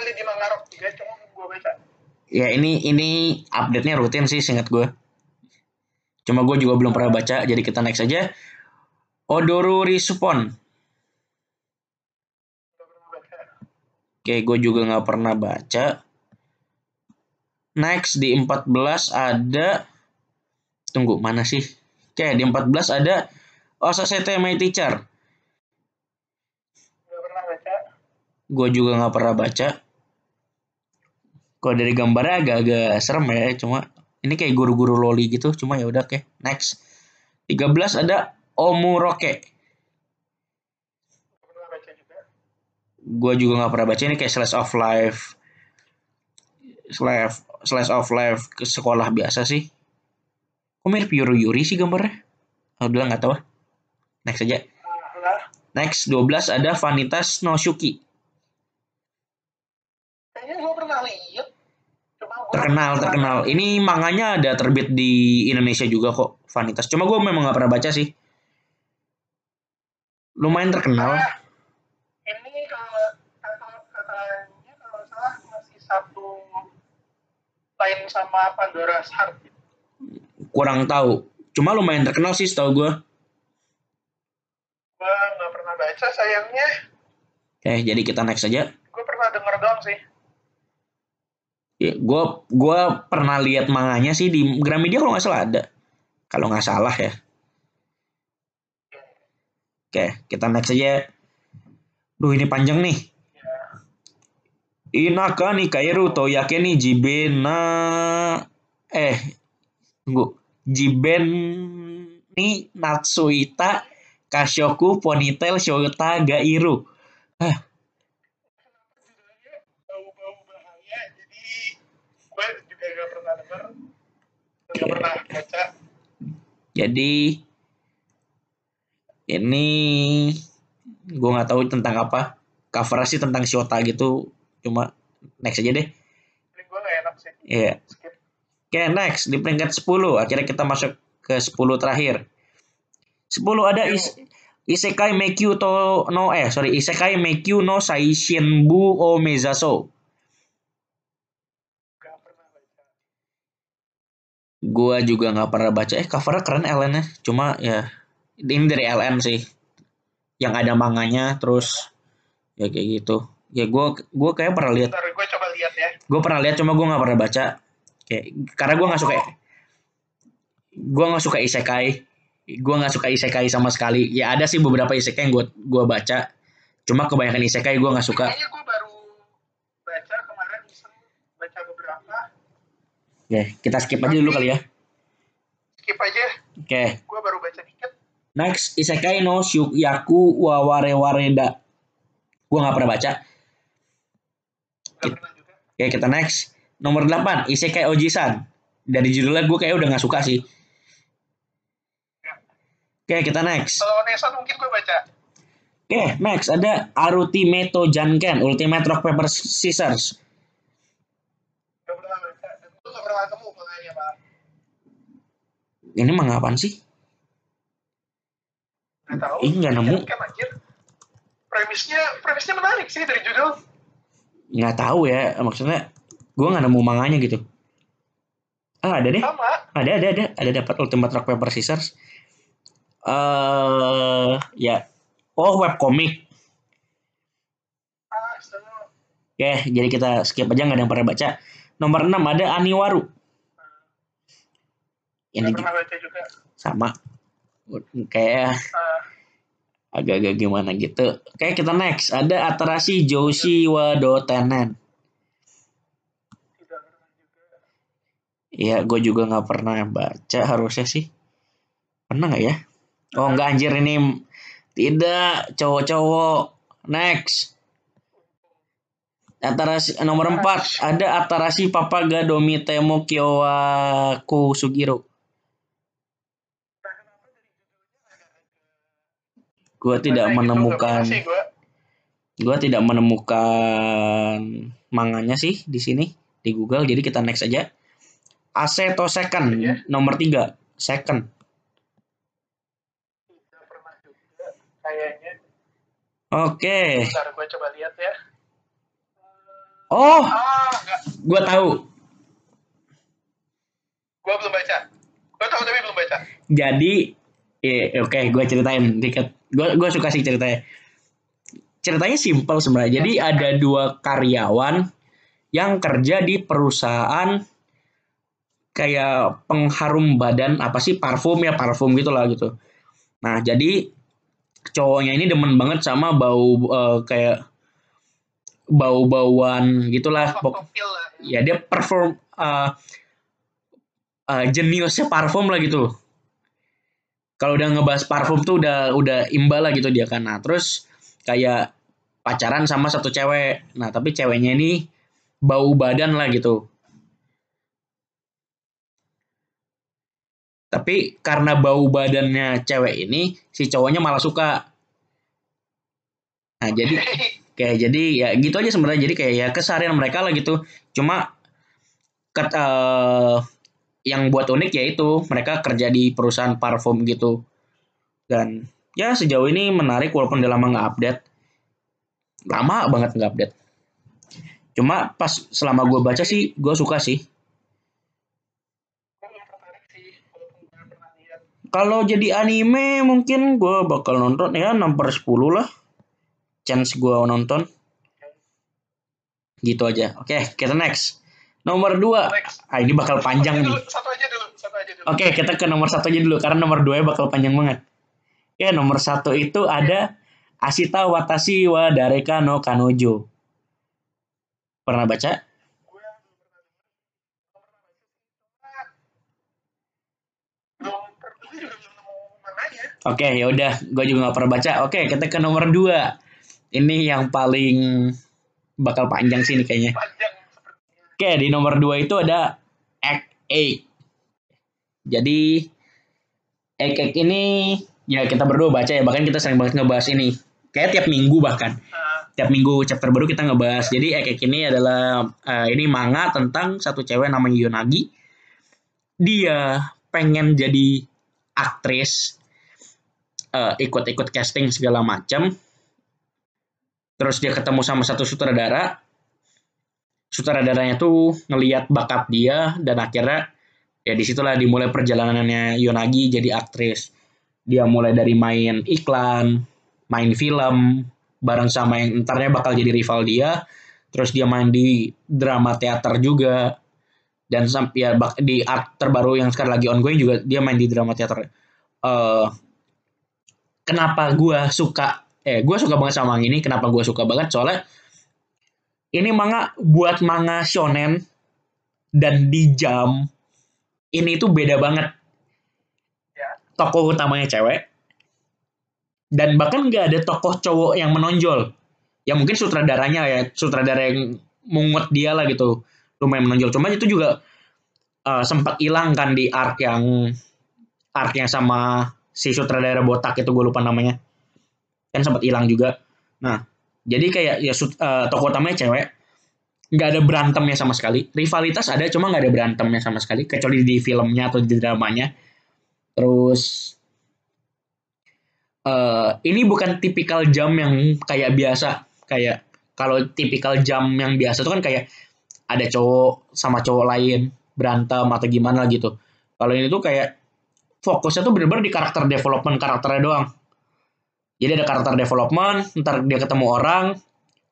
Di Mangarok juga, cuma gue baca. Ya ini ini update-nya rutin sih singkat gue. Cuma gue juga belum pernah baca, jadi kita next aja. Odoru Risupon. Gak pernah baca. Oke, gue juga nggak pernah baca. Next di 14 ada tunggu mana sih? Oke, di 14 ada Osasete My Teacher. Gak pernah baca. Gue juga nggak pernah baca. Kalau dari gambarnya agak-agak serem ya, cuma ini kayak guru-guru loli gitu, cuma ya udah oke. Next. 13 ada Omuroke. Gak pernah baca juga. Gue juga nggak pernah baca ini kayak slice of life. Slice, slice of life ke sekolah biasa sih. Kok mirip Yuri Yuri sih gambarnya? Udah nggak tahu. ah. Next aja. Next 12 ada Vanitas no Shuki. Terkenal, terkenal. Ini manganya ada terbit di Indonesia juga kok, Vanitas. Cuma gue memang nggak pernah baca sih. Lumayan terkenal. Ah, ini kalau kata katanya kalau nggak salah masih satu lain sama Pandora's Heart. Kurang tahu. Cuma lumayan terkenal sih setahu gue. Gue nggak pernah baca sayangnya. Oke, jadi kita next aja. Gue pernah denger doang sih. Ya, gue gua pernah lihat manganya sih di Gramedia kalau nggak salah ada. Kalau nggak salah ya. Oke, kita next aja. Duh, ini panjang nih. Inaka ni kairu to yake ni jiben na eh tunggu jiben ni natsuita kashoku ponytail denger. Gak pernah baca. jadi ini gue nggak tahu tentang apa. Cover sih tentang Shota gitu. Cuma next aja deh. Iya. Skip. Oke, next di peringkat 10. Akhirnya kita masuk ke 10 terakhir. 10 ada is Isekai Meikyu to no eh sorry Isekai Meikyu no Saishinbu o Mezaso. Gua juga nggak pernah baca. Eh covernya keren LN-nya. Cuma ya ini dari LN sih. Yang ada manganya terus ya kayak gitu. Ya gua gua kayak pernah lihat. Gue coba lihat ya. Gue pernah lihat cuma gua nggak pernah baca. Kayak karena gua nggak suka gua nggak suka isekai. Gua nggak suka isekai sama sekali. Ya ada sih beberapa isekai yang gua gua baca. Cuma kebanyakan isekai gua nggak suka. Kayaknya gue baru baca kemarin baca beberapa. Oke, kita skip aja dulu kali ya. Skip aja. Oke. Gue baru baca dikit. Next, Isekai no Shukyaku wa Warewareda. Gua nggak pernah baca. Gak. Oke, kita next. Nomor 8, Isekai Ojisan. Dari judulnya gue kayak udah nggak suka sih. Oke, kita next. Kalau Nesan mungkin gue baca. Oke, next ada Arutimeto Janken, Ultimate Rock Paper Scissors. Gak gak. Ini mah apaan sih? Gak tahu. Ih, nggak nemu. Kan. Premisnya, premisnya menarik sih dari judul. Nggak tahu ya, maksudnya gue nggak nemu manganya gitu. Ah, ada deh. Sama. Ada, ada, ada. Ada dapat Ultimate Rock Paper Scissors. Eh, ya. Oh, webcomic. Ah, seru. Oke, jadi kita skip aja nggak ada yang pernah baca. Nomor 6 ada Aniwaru. Ini Gak juga pernah baca juga. sama. Kayak Ah, agak-agak gimana gitu. Oke, kita next. Ada Atarashi Joshi Wado Tenen. tidak pernah juga. Iya, gue juga nggak pernah baca harusnya sih. Pernah nggak ya? Oh nggak anjir ini tidak cowok-cowok. Next. Atarashi nomor 4 ada Atarashi Papaga Domi Temo Kyowaku Sugiro. Nah, kenapa dari judulnya agak-agak Gue tidak gitu, menemukan gue. gue tidak menemukan manganya sih di sini di Google. Jadi kita next aja. Aceto Second Iya. nomor 3 Second. Kayaknya. Oke. Bentar gue coba lihat ya. Oh, Ah, gua tahu. Gue belum baca. Gue tahu tapi belum baca. Jadi, eh, oke, gue ceritain dikit. Gue gue suka sih ceritanya. Ceritanya simpel sebenarnya. Jadi ada dua karyawan yang kerja di perusahaan kayak pengharum badan apa sih parfum ya parfum gitulah gitu. Nah jadi cowoknya ini demen banget sama bau eh, kayak bau-bauan gitulah. Ya dia perform uh, uh, jeniusnya parfum lah gitu kalau udah ngebahas parfum tuh udah udah imbal lah gitu dia kan. Nah terus kayak pacaran sama satu cewek. Nah tapi ceweknya ini bau badan lah gitu. Tapi karena bau badannya cewek ini si cowoknya malah suka. Nah jadi kayak jadi ya gitu aja sebenarnya. Jadi kayak ya keseharian mereka lah gitu. Cuma ket, eh, yang buat unik ya itu mereka kerja di perusahaan parfum gitu. Dan ya sejauh ini menarik walaupun udah lama nggak update. Lama banget nggak update. Cuma pas selama gue baca sih gue suka sih. Kalau jadi anime mungkin gue bakal nonton ya 6 per 10 lah. Chance gue nonton. Gitu aja. Oke kita next nomor 2 Next. ah ini bakal panjang Satu nih dulu, Satu aja dulu. Satu aja dulu. Oke, kita ke nomor satu aja dulu karena nomor dua bakal panjang banget. Ya, nomor satu itu ada Asita Watashi wa Dareka no Kanojo. Pernah baca? Oke, ya udah, gue juga nggak pernah baca. Oke, kita ke nomor dua. Ini yang paling bakal panjang sih ini kayaknya. Panjang. Oke, di nomor dua itu ada Egg Egg. Jadi Egg Egg ini ya kita berdua baca ya, bahkan kita sering banget ngebahas ini. Kayak tiap minggu bahkan. Nah, tiap minggu chapter baru kita ngebahas. Jadi Ekek ini adalah eh, ini manga tentang satu cewek namanya Yonagi. Dia pengen jadi aktris, eh, ikut-ikut casting segala macam. Terus dia ketemu sama satu sutradara. Sutradaranya tuh ngeliat bakat dia dan akhirnya ya di situlah dimulai perjalanannya Yonagi jadi aktris. Dia mulai dari main iklan, main film, bareng sama yang entarnya bakal jadi rival dia. Terus dia main di drama teater juga. Dan sampai ya di art terbaru yang sekarang lagi ongoing juga dia main di drama teater. Eh kenapa gua suka eh gua suka banget sama yang ini. Kenapa gua suka banget? Soalnya ini manga buat manga shonen dan di jam ini tuh beda banget. Ya. Tokoh utamanya cewek, dan bahkan nggak ada tokoh cowok yang menonjol. Ya mungkin sutradaranya ya sutradara yang mungut dia lah gitu. Lumayan menonjol. Cuma itu juga eh, sempat hilang kan di arc yang arc yang sama si sutradara botak itu gue lupa namanya. Kan sempat hilang juga. Nah jadi kayak ya eh, tokoh utamanya cewek. Nggak ada berantemnya sama sekali. Rivalitas ada cuma nggak ada berantemnya sama sekali. Kecuali di filmnya atau di dramanya. Terus eh ini bukan tipikal jam yang kayak biasa. Kayak kalau tipikal jam yang biasa itu kan kayak ada cowok sama cowok lain berantem atau gimana gitu. Kalau ini tuh kayak fokusnya tuh bener-bener di karakter development karakternya doang jadi ada karakter development ntar dia ketemu orang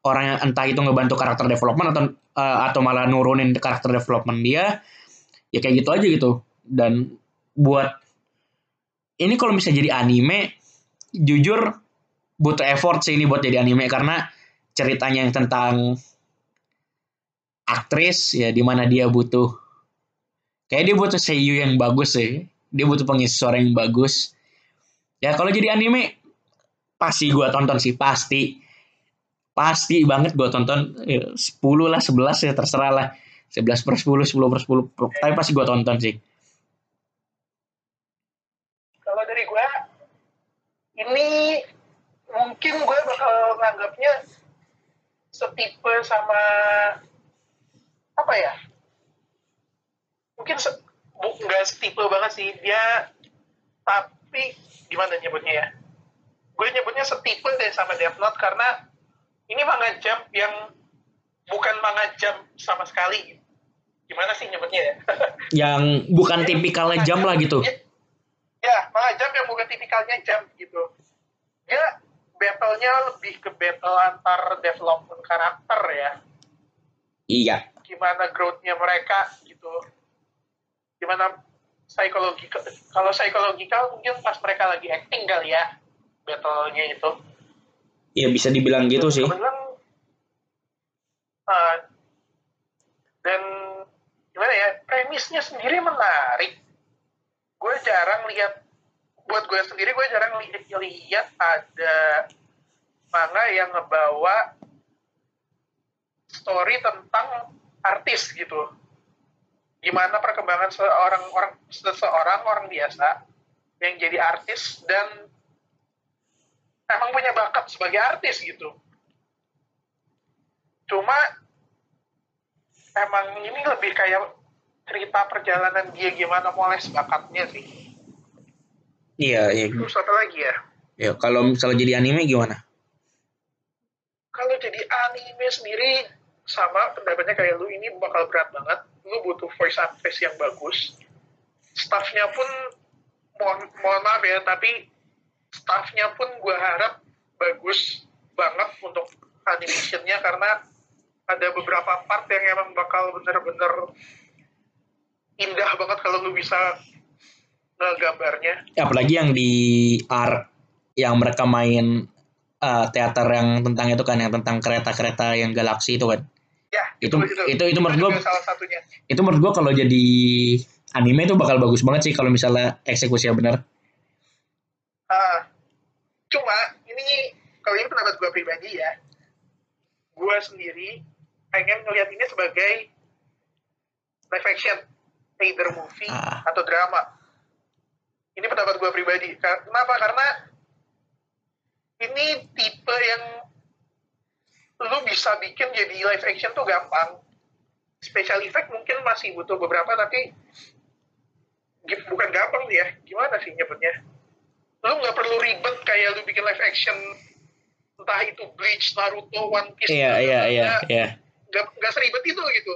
orang yang entah itu ngebantu karakter development atau eh, atau malah nurunin karakter development dia ya kayak gitu aja gitu. Dan buat ini kalau bisa jadi anime jujur butuh effort sih ini buat jadi anime karena ceritanya yang tentang aktris ya di mana dia butuh kayak dia butuh seiyu yang bagus sih. Dia butuh pengisi suara yang bagus. Ya kalau jadi anime pasti gua tonton sih pasti. Pasti banget gua tonton ya, 10 lah 11 ya terserah lah. 11 per 10 10 per 10 tapi pasti gua tonton sih. Kalau dari gue ini mungkin gue bakal nganggapnya setipe sama apa ya? Mungkin se bu- nggak setipe banget sih dia tapi gimana nyebutnya ya gue nyebutnya setipe deh sama Death Note karena ini manga jump yang bukan manga jump sama sekali. Gimana sih nyebutnya ya? Yang bukan tipikalnya jam lah gitu. Ya, ya manga jump yang bukan tipikalnya jump gitu. Dia battle-nya lebih ke battle antar development karakter ya. Iya. gimana growth-nya mereka gitu. Gimana psikologi kalau psikologikal mungkin pas mereka lagi acting kali ya battle-nya itu Ya bisa dibilang gitu sih. kebetulan uh, dan gimana ya premisnya sendiri menarik. Gue jarang lihat buat gue sendiri gue jarang li- lihat ada manga yang ngebawa story tentang artis gitu. Gimana perkembangan seorang orang seseorang orang biasa yang jadi artis dan emang punya bakat sebagai artis gitu. Cuma emang ini lebih kayak cerita perjalanan dia gimana moles bakatnya sih. Iya, iya. terus apa lagi ya? Ya, kalau misalnya jadi anime gimana? kalau jadi anime sendiri sama pendapatnya kayak lu ini bakal berat banget. Lu butuh voice actress yang bagus. Staffnya pun mohon, mohon maaf ya tapi staffnya pun gue harap bagus banget untuk animationnya karena ada beberapa part yang emang bakal bener-bener indah banget kalau lu bisa ngegambarnya Ya, apalagi yang di art yang mereka main eh, teater yang tentang itu kan yang tentang kereta-kereta yang galaksi itu kan. ya Itu itu itu, menurut juga gua salah satunya itu menurut gua kalau jadi anime itu bakal bagus banget sih kalau misalnya eksekusinya benar. Ah, cuma ini kalau ini pendapat gue pribadi ya, gue sendiri pengen ngelihat ini sebagai live action, either movie Ah. atau drama. Ini pendapat gue pribadi. Kenapa? Karena ini tipe yang lu bisa bikin jadi live action tuh gampang. Special effect mungkin masih butuh beberapa, tapi bukan gampang sih ya. Gimana sih nyebutnya? Lu nggak perlu ribet kayak lu bikin live action entah itu Bleach, Naruto, One Piece Iya iya iya nggak iya. nggak nggak seribet itu gitu.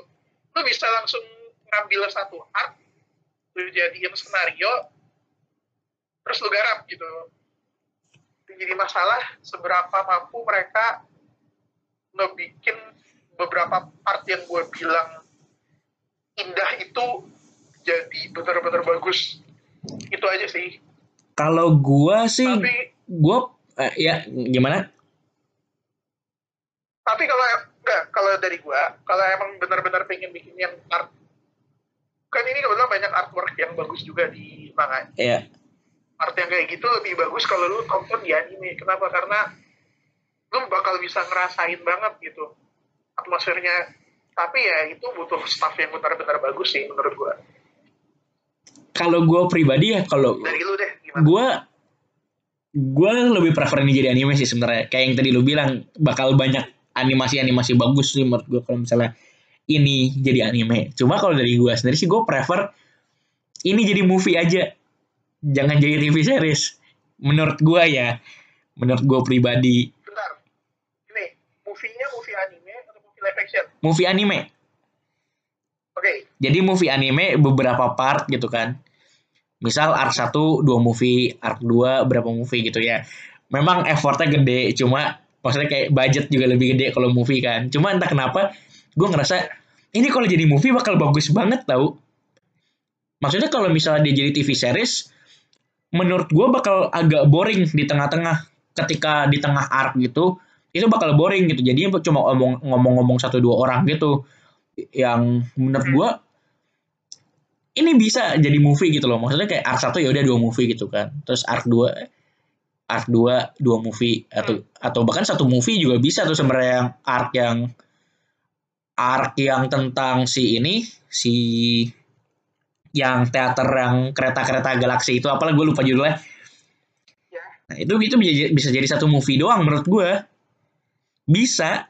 Lu bisa langsung ngambil satu art lu jadiin skenario terus lu garap gitu. Jadi masalah seberapa mampu mereka ngebikin beberapa part yang gue bilang indah itu jadi benar-benar bagus. Itu aja sih Kalau gua sih tapi gua eh, ya gimana? tapi kalau enggak kalau dari gua kalau emang benar-benar pengen bikin yang art kan ini kebetulan banyak artwork yang bagus juga di manga. Ya art yang kayak gitu lebih bagus kalau lu tonton di anime. Kenapa? Karena lu bakal bisa ngerasain banget gitu atmosfernya. Tapi ya itu butuh staff yang benar-benar bagus sih menurut gua. Kalau gua pribadi ya kalau dari lu deh gimana? Gua gua lebih prefer ini jadi anime sih sebenarnya. Kayak yang tadi lu bilang bakal banyak animasi-animasi bagus sih menurut gua kalau misalnya ini jadi anime. Cuma kalau dari gua sendiri sih gua prefer ini jadi movie aja. Jangan jadi TV series. Menurut gua ya. Menurut gua pribadi. Bentar. Ini movie-nya movie anime atau movie live action? Movie anime. Oke. Jadi movie anime beberapa part gitu kan misal arc 1 dua movie arc 2 berapa movie gitu ya. Memang effortnya gede cuma maksudnya kayak budget juga lebih gede kalau movie kan. Cuma entah kenapa gue ngerasa ini kalau jadi movie bakal bagus banget tau. Maksudnya kalau misalnya dia jadi TV series menurut gue bakal agak boring di tengah-tengah. Ketika di tengah arc gitu itu bakal boring gitu. Jadi cuma ngomong ngomong-ngomong satu dua orang gitu. Yang menurut gue ini bisa jadi movie gitu loh. Maksudnya kayak arc satu ya udah dua movie gitu kan. Terus arc 2 arc 2 dua movie atau atau bahkan satu movie juga bisa tuh sebenarnya yang arc yang arc yang tentang si ini si yang teater yang kereta-kereta galaksi itu. Apalah gue lupa judulnya. Ya. Nah itu itu bisa, bisa jadi satu movie doang menurut gue bisa.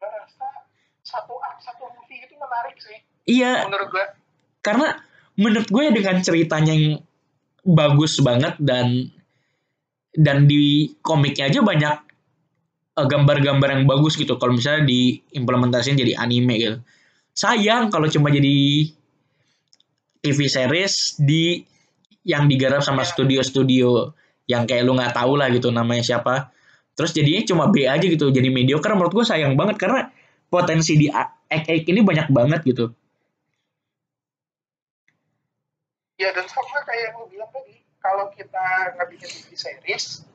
Gue rasa satu art satu movie itu 6 menarik sih. Iya. Menurut gue karena menurut gue dengan ceritanya yang bagus banget dan dan di komiknya aja banyak eh, gambar-gambar yang bagus gitu. Kalau misalnya diimplementasiin jadi anime gitu. Sayang kalau cuma jadi TV series di yang digarap sama studio-studio yang kayak lu nggak tahu lah gitu namanya siapa. Terus jadinya cuma B aja gitu jadi mediocre. Menurut gue sayang banget karena potensi di ek ini banyak banget gitu ya dan sama kayak yang lu bilang tadi kalau kita nggak bikin TV series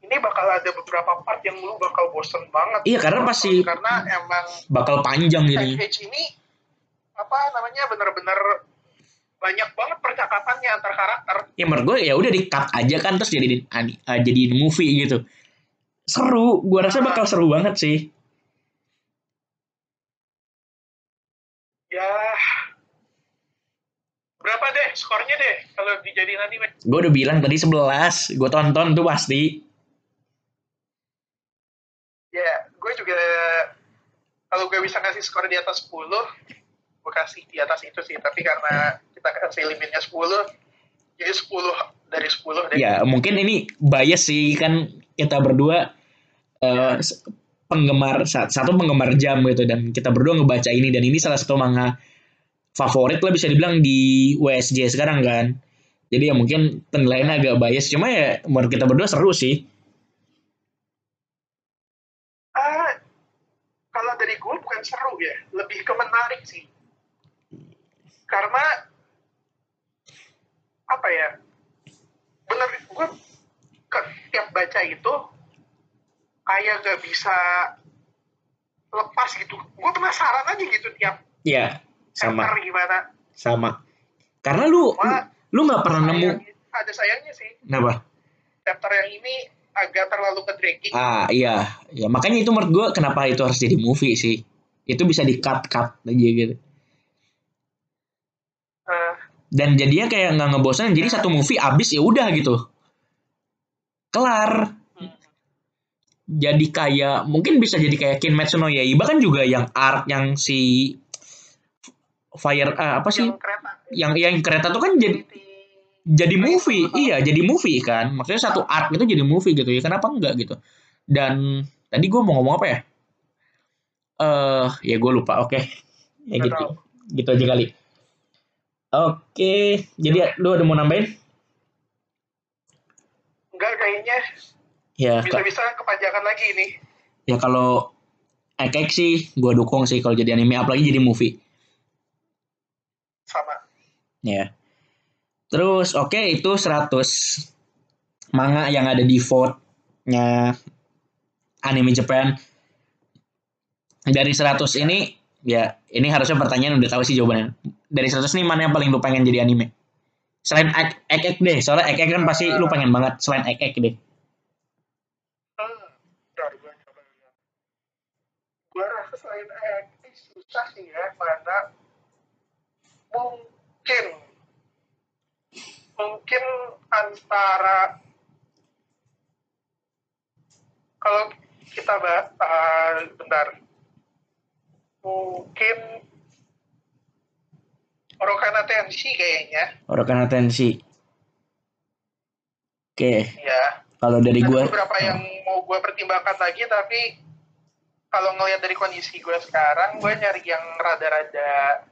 ini bakal ada beberapa part yang lu bakal bosen banget. Iya karena pasti karena emang bakal panjang jadi Edge ini apa namanya bener-bener banyak banget percakapannya antar karakter. Ya menurut gue ya udah di cut aja kan terus jadi uh, jadi movie gitu. Seru gue rasa bakal seru banget sih ya berapa deh? Skornya deh kalau dijadiin anime. Gue udah bilang tadi 11 gue tonton tuh pasti. Ya gue juga kalau gue bisa kasih skor di atas 10 gue kasih di atas itu sih. Tapi karena kita kasih limitnya 10 jadi 10 dari 10 deh. Ya mungkin ini bias sih kan kita berdua uh, penggemar satu penggemar jam gitu dan kita berdua ngebaca ini dan ini salah satu manga favorit lah bisa dibilang di WSJ sekarang kan. Jadi ya mungkin penilaiannya agak bias. Cuma ya menurut kita berdua seru sih. Uh, kalau dari gue bukan seru ya. Lebih ke menarik sih. Karena apa ya bener gue tiap baca itu kayak gak bisa lepas gitu. Gue penasaran aja gitu tiap Iya sama. Gimana? Sama. Karena lu Cuma, lu nggak pernah nemu. ada sayangnya sih. Kenapa? Chapter yang ini agak terlalu ke dragging ah iya. Ya makanya itu menurut gue kenapa itu harus jadi movie sih. Itu bisa di cut cut aja gitu. Uh, dan jadinya kayak nggak ngebosan jadi satu movie abis ya udah gitu. Kelar. Hmm. jadi kayak mungkin bisa jadi kayak Kinmetsu no Yaiba kan juga yang art yang si fire uh, apa sih? Yang kereta, yang yang kereta tuh kan jadi jadi movie. iya jadi movie kan. Maksudnya satu art itu jadi movie gitu ya. Kenapa enggak gitu? Dan tadi gue mau ngomong apa ya? Eh uh, ya gue lupa. Oke. Okay. ya gitu. gitu aja kali. Oke. Okay. jadi lu ada mau nambahin? Enggak kayaknya ya bisa-bisa kepanjangan lagi ini. ya kalau Ekek sih gue dukung sih kalau jadi anime apalagi jadi movie. Ya. Terus oke okay, itu 100 manga yang ada di vote-nya anime Japan. Dari 100 ini ya ini harusnya pertanyaan udah tahu sih jawabannya. Dari 100 ini mana yang paling lu pengen jadi anime? Selain ek ek, ek deh, soalnya ek ek kan pasti lu pengen banget selain ek ek deh. Gue rasa selain ek susah sih ya, mana mungkin mungkin antara kalau kita bahas uh, bentar mungkin Orokana Tensi kayaknya Orokana Tensi oke okay. ya kalau dari gue beberapa oh. yang mau gue pertimbangkan lagi tapi kalau ngelihat dari kondisi gue sekarang gue nyari yang rada-rada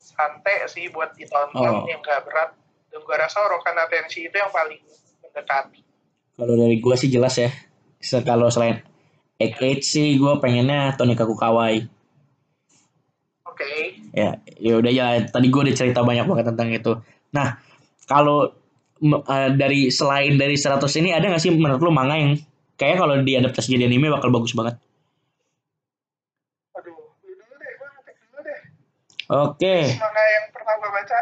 santai sih buat ditonton oh. yang gak berat. Dan gue rasa Orokan Atensi itu yang paling mendekati. Kalau dari gue sih jelas ya. Kalau selain Egg sih gue pengennya Tony Kakukawai. Oke. Okay. ya ya udah ya tadi gue udah cerita banyak banget tentang itu. Nah kalau uh, dari selain dari 100 ini ada gak sih menurut lu manga yang kayak kalau diadaptasi jadi anime bakal bagus banget Oke. Manga yang pernah gue baca.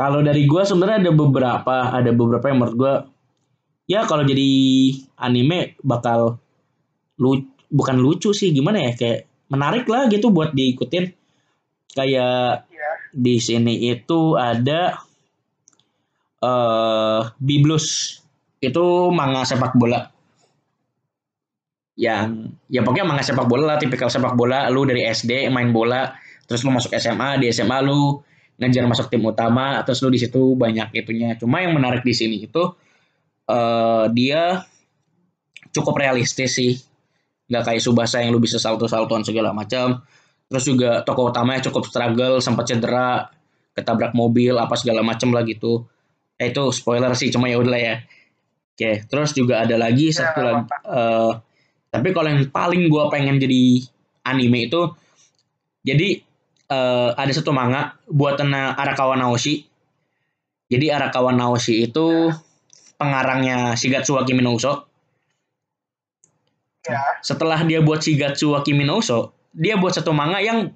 Kalau dari gue sebenarnya ada beberapa, ada beberapa yang menurut gue ya kalau jadi anime bakal lu bukan lucu sih gimana ya kayak menarik lah gitu buat diikutin. Kayak ya. di sini itu ada eh uh, Biblus itu manga sepak bola yang ya pokoknya manga sepak bola lah tipikal sepak bola lu dari SD main bola terus lu masuk SMA di SMA lu ngejar masuk tim utama terus lu di situ banyak itunya. Cuma yang menarik di sini itu uh, dia cukup realistis sih. Nggak kayak Subasa yang lu bisa salto-saltoan segala macam. Terus juga tokoh utamanya cukup struggle sempat cedera ketabrak mobil apa segala macam lah gitu. Eh, itu spoiler sih cuma ya udah ya. Oke terus juga ada lagi ya, satu lagi uh, tapi kalau yang paling gue pengen jadi anime itu jadi uh, ada satu manga buatan Arakawa Naoshi jadi Arakawa Naoshi itu pengarangnya Shigatsu wa Kimi no Uso Ya. Setelah dia buat Shigatsu wa Kimi no Uso, dia buat satu manga yang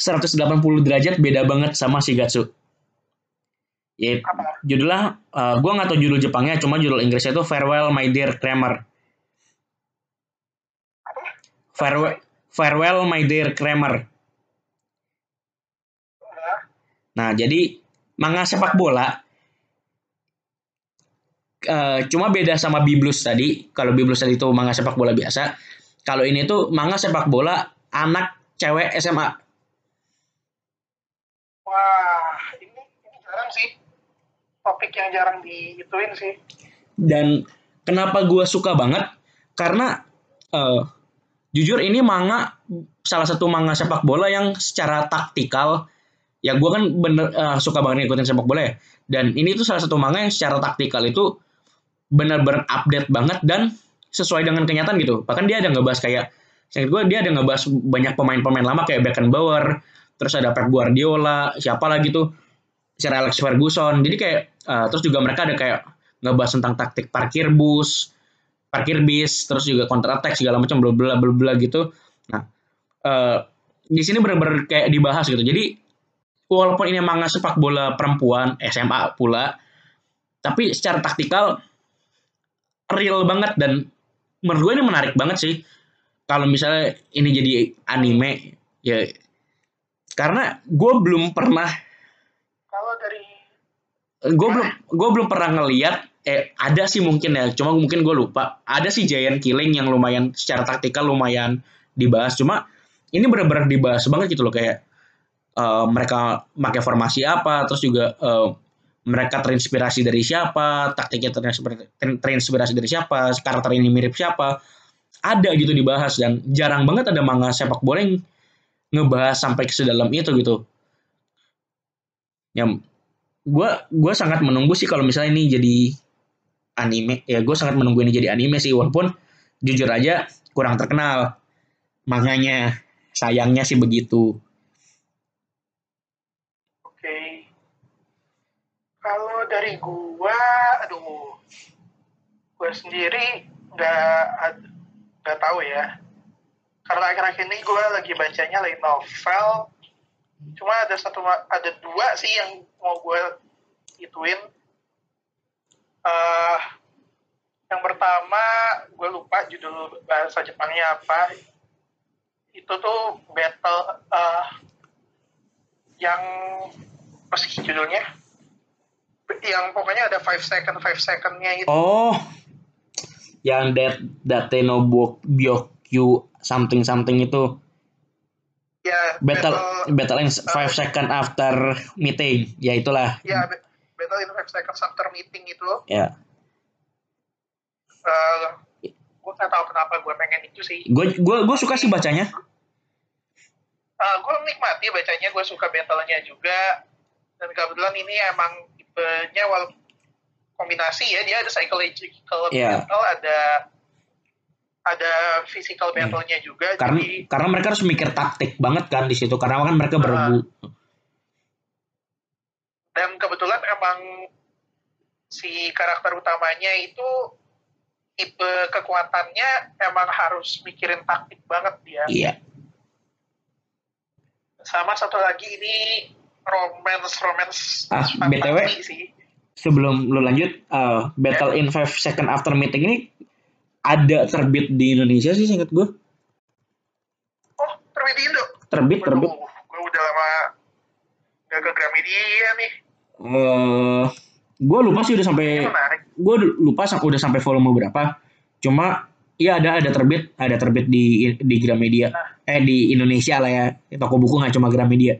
180 derajat beda banget sama Shigatsu. Ya, judulnya uh, gue nggak tahu judul Jepangnya, cuma judul Inggrisnya itu Farewell My Dear Kramer. Farewell, Farewell My Dear Kramer. Nah, jadi manga sepak bola Uh, cuma beda sama Biblus tadi. Kalau Biblus tadi itu manga sepak bola biasa. Kalau ini tuh manga sepak bola anak cewek SMA. Wah, ini, ini jarang sih. Topik yang jarang diituin sih. Dan kenapa gue suka banget? Karena uh, jujur ini manga salah satu manga sepak bola yang secara taktikal ya gue kan bener uh, suka banget ngikutin sepak bola ya dan ini tuh salah satu manga yang secara taktikal itu benar-benar update banget dan sesuai dengan kenyataan gitu. Bahkan dia ada ngebahas kayak, saya gue dia ada ngebahas banyak pemain-pemain lama kayak Beckenbauer, terus ada Pep Guardiola, siapa lagi tuh, Sir Alex Ferguson. Jadi kayak, uh, terus juga mereka ada kayak ngebahas tentang taktik parkir bus, parkir bis, terus juga counter attack segala macam bla bla bla bla gitu. Nah, uh, di sini benar-benar kayak dibahas gitu. Jadi walaupun ini manga sepak bola perempuan SMA pula, tapi secara taktikal real banget dan menurut gue ini menarik banget sih. Kalau misalnya ini jadi anime ya karena gue belum pernah kalau dari gue belum gue belum pernah ngeliat eh ada sih mungkin ya cuma mungkin gue lupa. Ada sih Giant Killing yang lumayan secara taktikal lumayan dibahas cuma ini benar-benar dibahas banget gitu loh kayak uh, mereka pakai formasi apa terus juga uh, mereka terinspirasi dari siapa, taktiknya terinspirasi dari siapa, karakter ini mirip siapa, ada gitu dibahas dan jarang banget ada manga sepak bola yang ngebahas sampai ke sedalam itu gitu. Ya, gue gue sangat menunggu sih kalau misalnya ini jadi anime, ya gue sangat menunggu ini jadi anime sih walaupun jujur aja kurang terkenal manganya, sayangnya sih begitu. Kalau dari gua, aduh, gua sendiri nggak nggak tahu ya. Karena akhir-akhir ini gua lagi bacanya lagi novel. Cuma ada satu, ada dua sih yang mau gua ituin. Uh, yang pertama, gue lupa judul bahasa Jepangnya apa. Itu tuh battle uh, yang sih judulnya? Yang pokoknya ada five second five secondnya itu oh. Yang that that no byokyu something something itu. Ya battle battle, battle in five uh, second after meeting. Ya itulah. Ya battle in five seconds after meeting itu. Ya. Uh, gue gak tahu kenapa gue pengen itu sih. Gue gue gue suka sih bacanya. Uh, gue nikmati bacanya gue suka battlenya juga. Dan kebetulan ini emang tipenya wal kombinasi ya dia ada psychological yeah. battle ada ada physical battle-nya hmm. juga karena jadi, karena mereka harus mikir taktik banget kan di situ karena kan mereka uh, beregu dan kebetulan emang si karakter utamanya itu tipe kekuatannya emang harus mikirin taktik banget dia. Iya. Sama satu lagi ini romance romance ah, btw sih. sebelum lu lanjut uh, Battle yeah. in Five Second After Meeting ini ada terbit di Indonesia sih singkat gue oh terbit di Indo? Terbit terbit. Gue udah lama gak ke Gramedia nih. Uh, gue lupa sih udah sampai gue lupa udah sampai volume berapa. Cuma Iya ada ada terbit ada terbit di di Gramedia. Eh di Indonesia lah ya. Toko buku nggak cuma Gramedia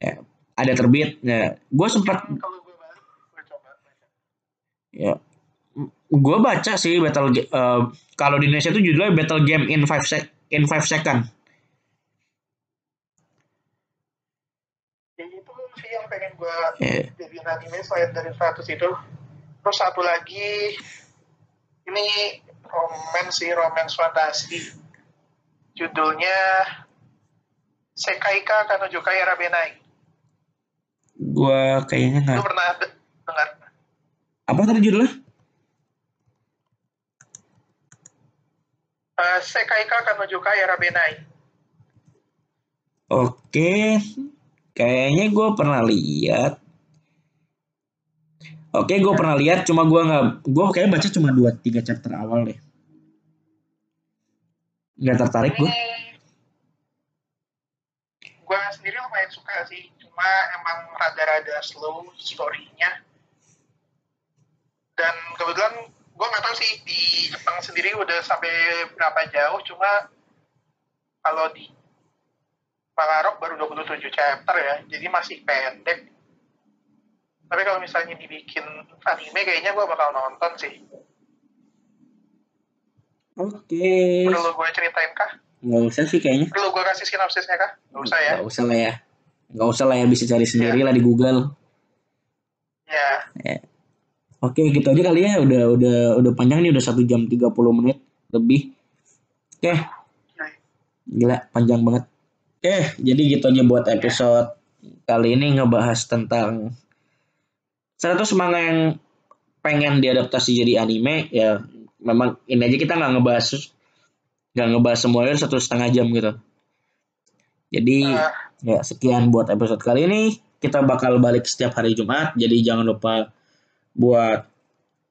ya, ada terbit ya gue sempat ya gue baca sih battle eh, kalau di Indonesia itu judulnya battle game in five sec in five second Ya itu sih yang pengen gue jadiin anime selain dari 100 itu. Terus satu lagi, ini romance sih, romance fantasi. Judulnya Sekaika Kanojukai Arabenai. Gue kayaknya Lu nggak pernah de- dengar? apa tadi judulnya Eh, Sekaika Kanojukai Arabenai. Oke, kayaknya gue pernah lihat. Oke, gue pernah lihat, cuma gue nggak, gue kayaknya baca cuma dua tiga chapter awal deh. Nggak tertarik gue. Gue sendiri lumayan suka sih, cuma emang rada-rada slow story-nya. Dan kebetulan gue nggak tahu sih di Jepang sendiri udah sampai berapa jauh, cuma kalau di Pangarok baru 27 chapter ya, jadi masih pendek. Tapi kalau misalnya dibikin anime, kayaknya gue bakal nonton sih. Oke. Perlu gue ceritain kah? Nggak usah sih kayaknya. Perlu gue kasih sinopsisnya kah? Gak usah ya? Nggak usah lah ya. Nggak usah lah ya, bisa cari sendiri lah di Google. Ya. Oke, gitu aja kali ya. Udah udah udah panjang nih, udah satu jam 30 menit lebih. Oke, gila panjang banget. Oke, jadi gitu aja buat episode kali ini ngebahas tentang 100 manga yang pengen diadaptasi jadi anime ya memang ini aja kita nggak ngebahas nggak ngebahas semuanya satu setengah jam gitu jadi Eh, ya sekian buat episode kali ini. Kita bakal balik setiap hari Jumat jadi jangan lupa buat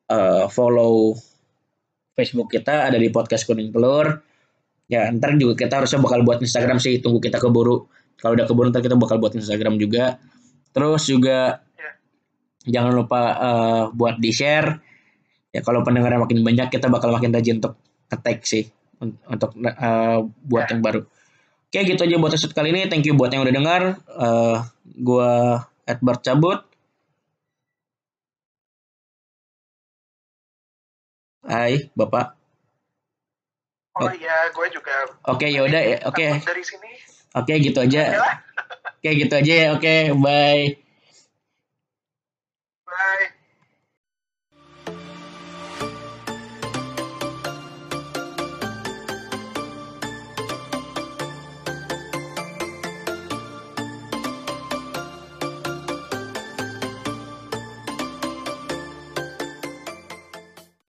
eh, follow Facebook kita ada di podcast kuning telur. Ya ntar juga kita harusnya bakal buat Instagram sih tunggu kita keburu. Kalau udah keburu ntar kita bakal buat Instagram juga. Terus juga Ya. jangan lupa eh, buat di share ya kalau pendengarnya makin banyak kita bakal makin rajin untuk nge-tag sih un- untuk eh, buat Ya. yang baru oke gitu aja buat episode kali ini. Thank you buat yang udah dengar Eh, gua Edward cabut. Hai Bapak. Oh iya, gue juga. Oke yaudah ya oke Takut Dari sini. oke gitu aja. Ya oke gitu aja ya oke bye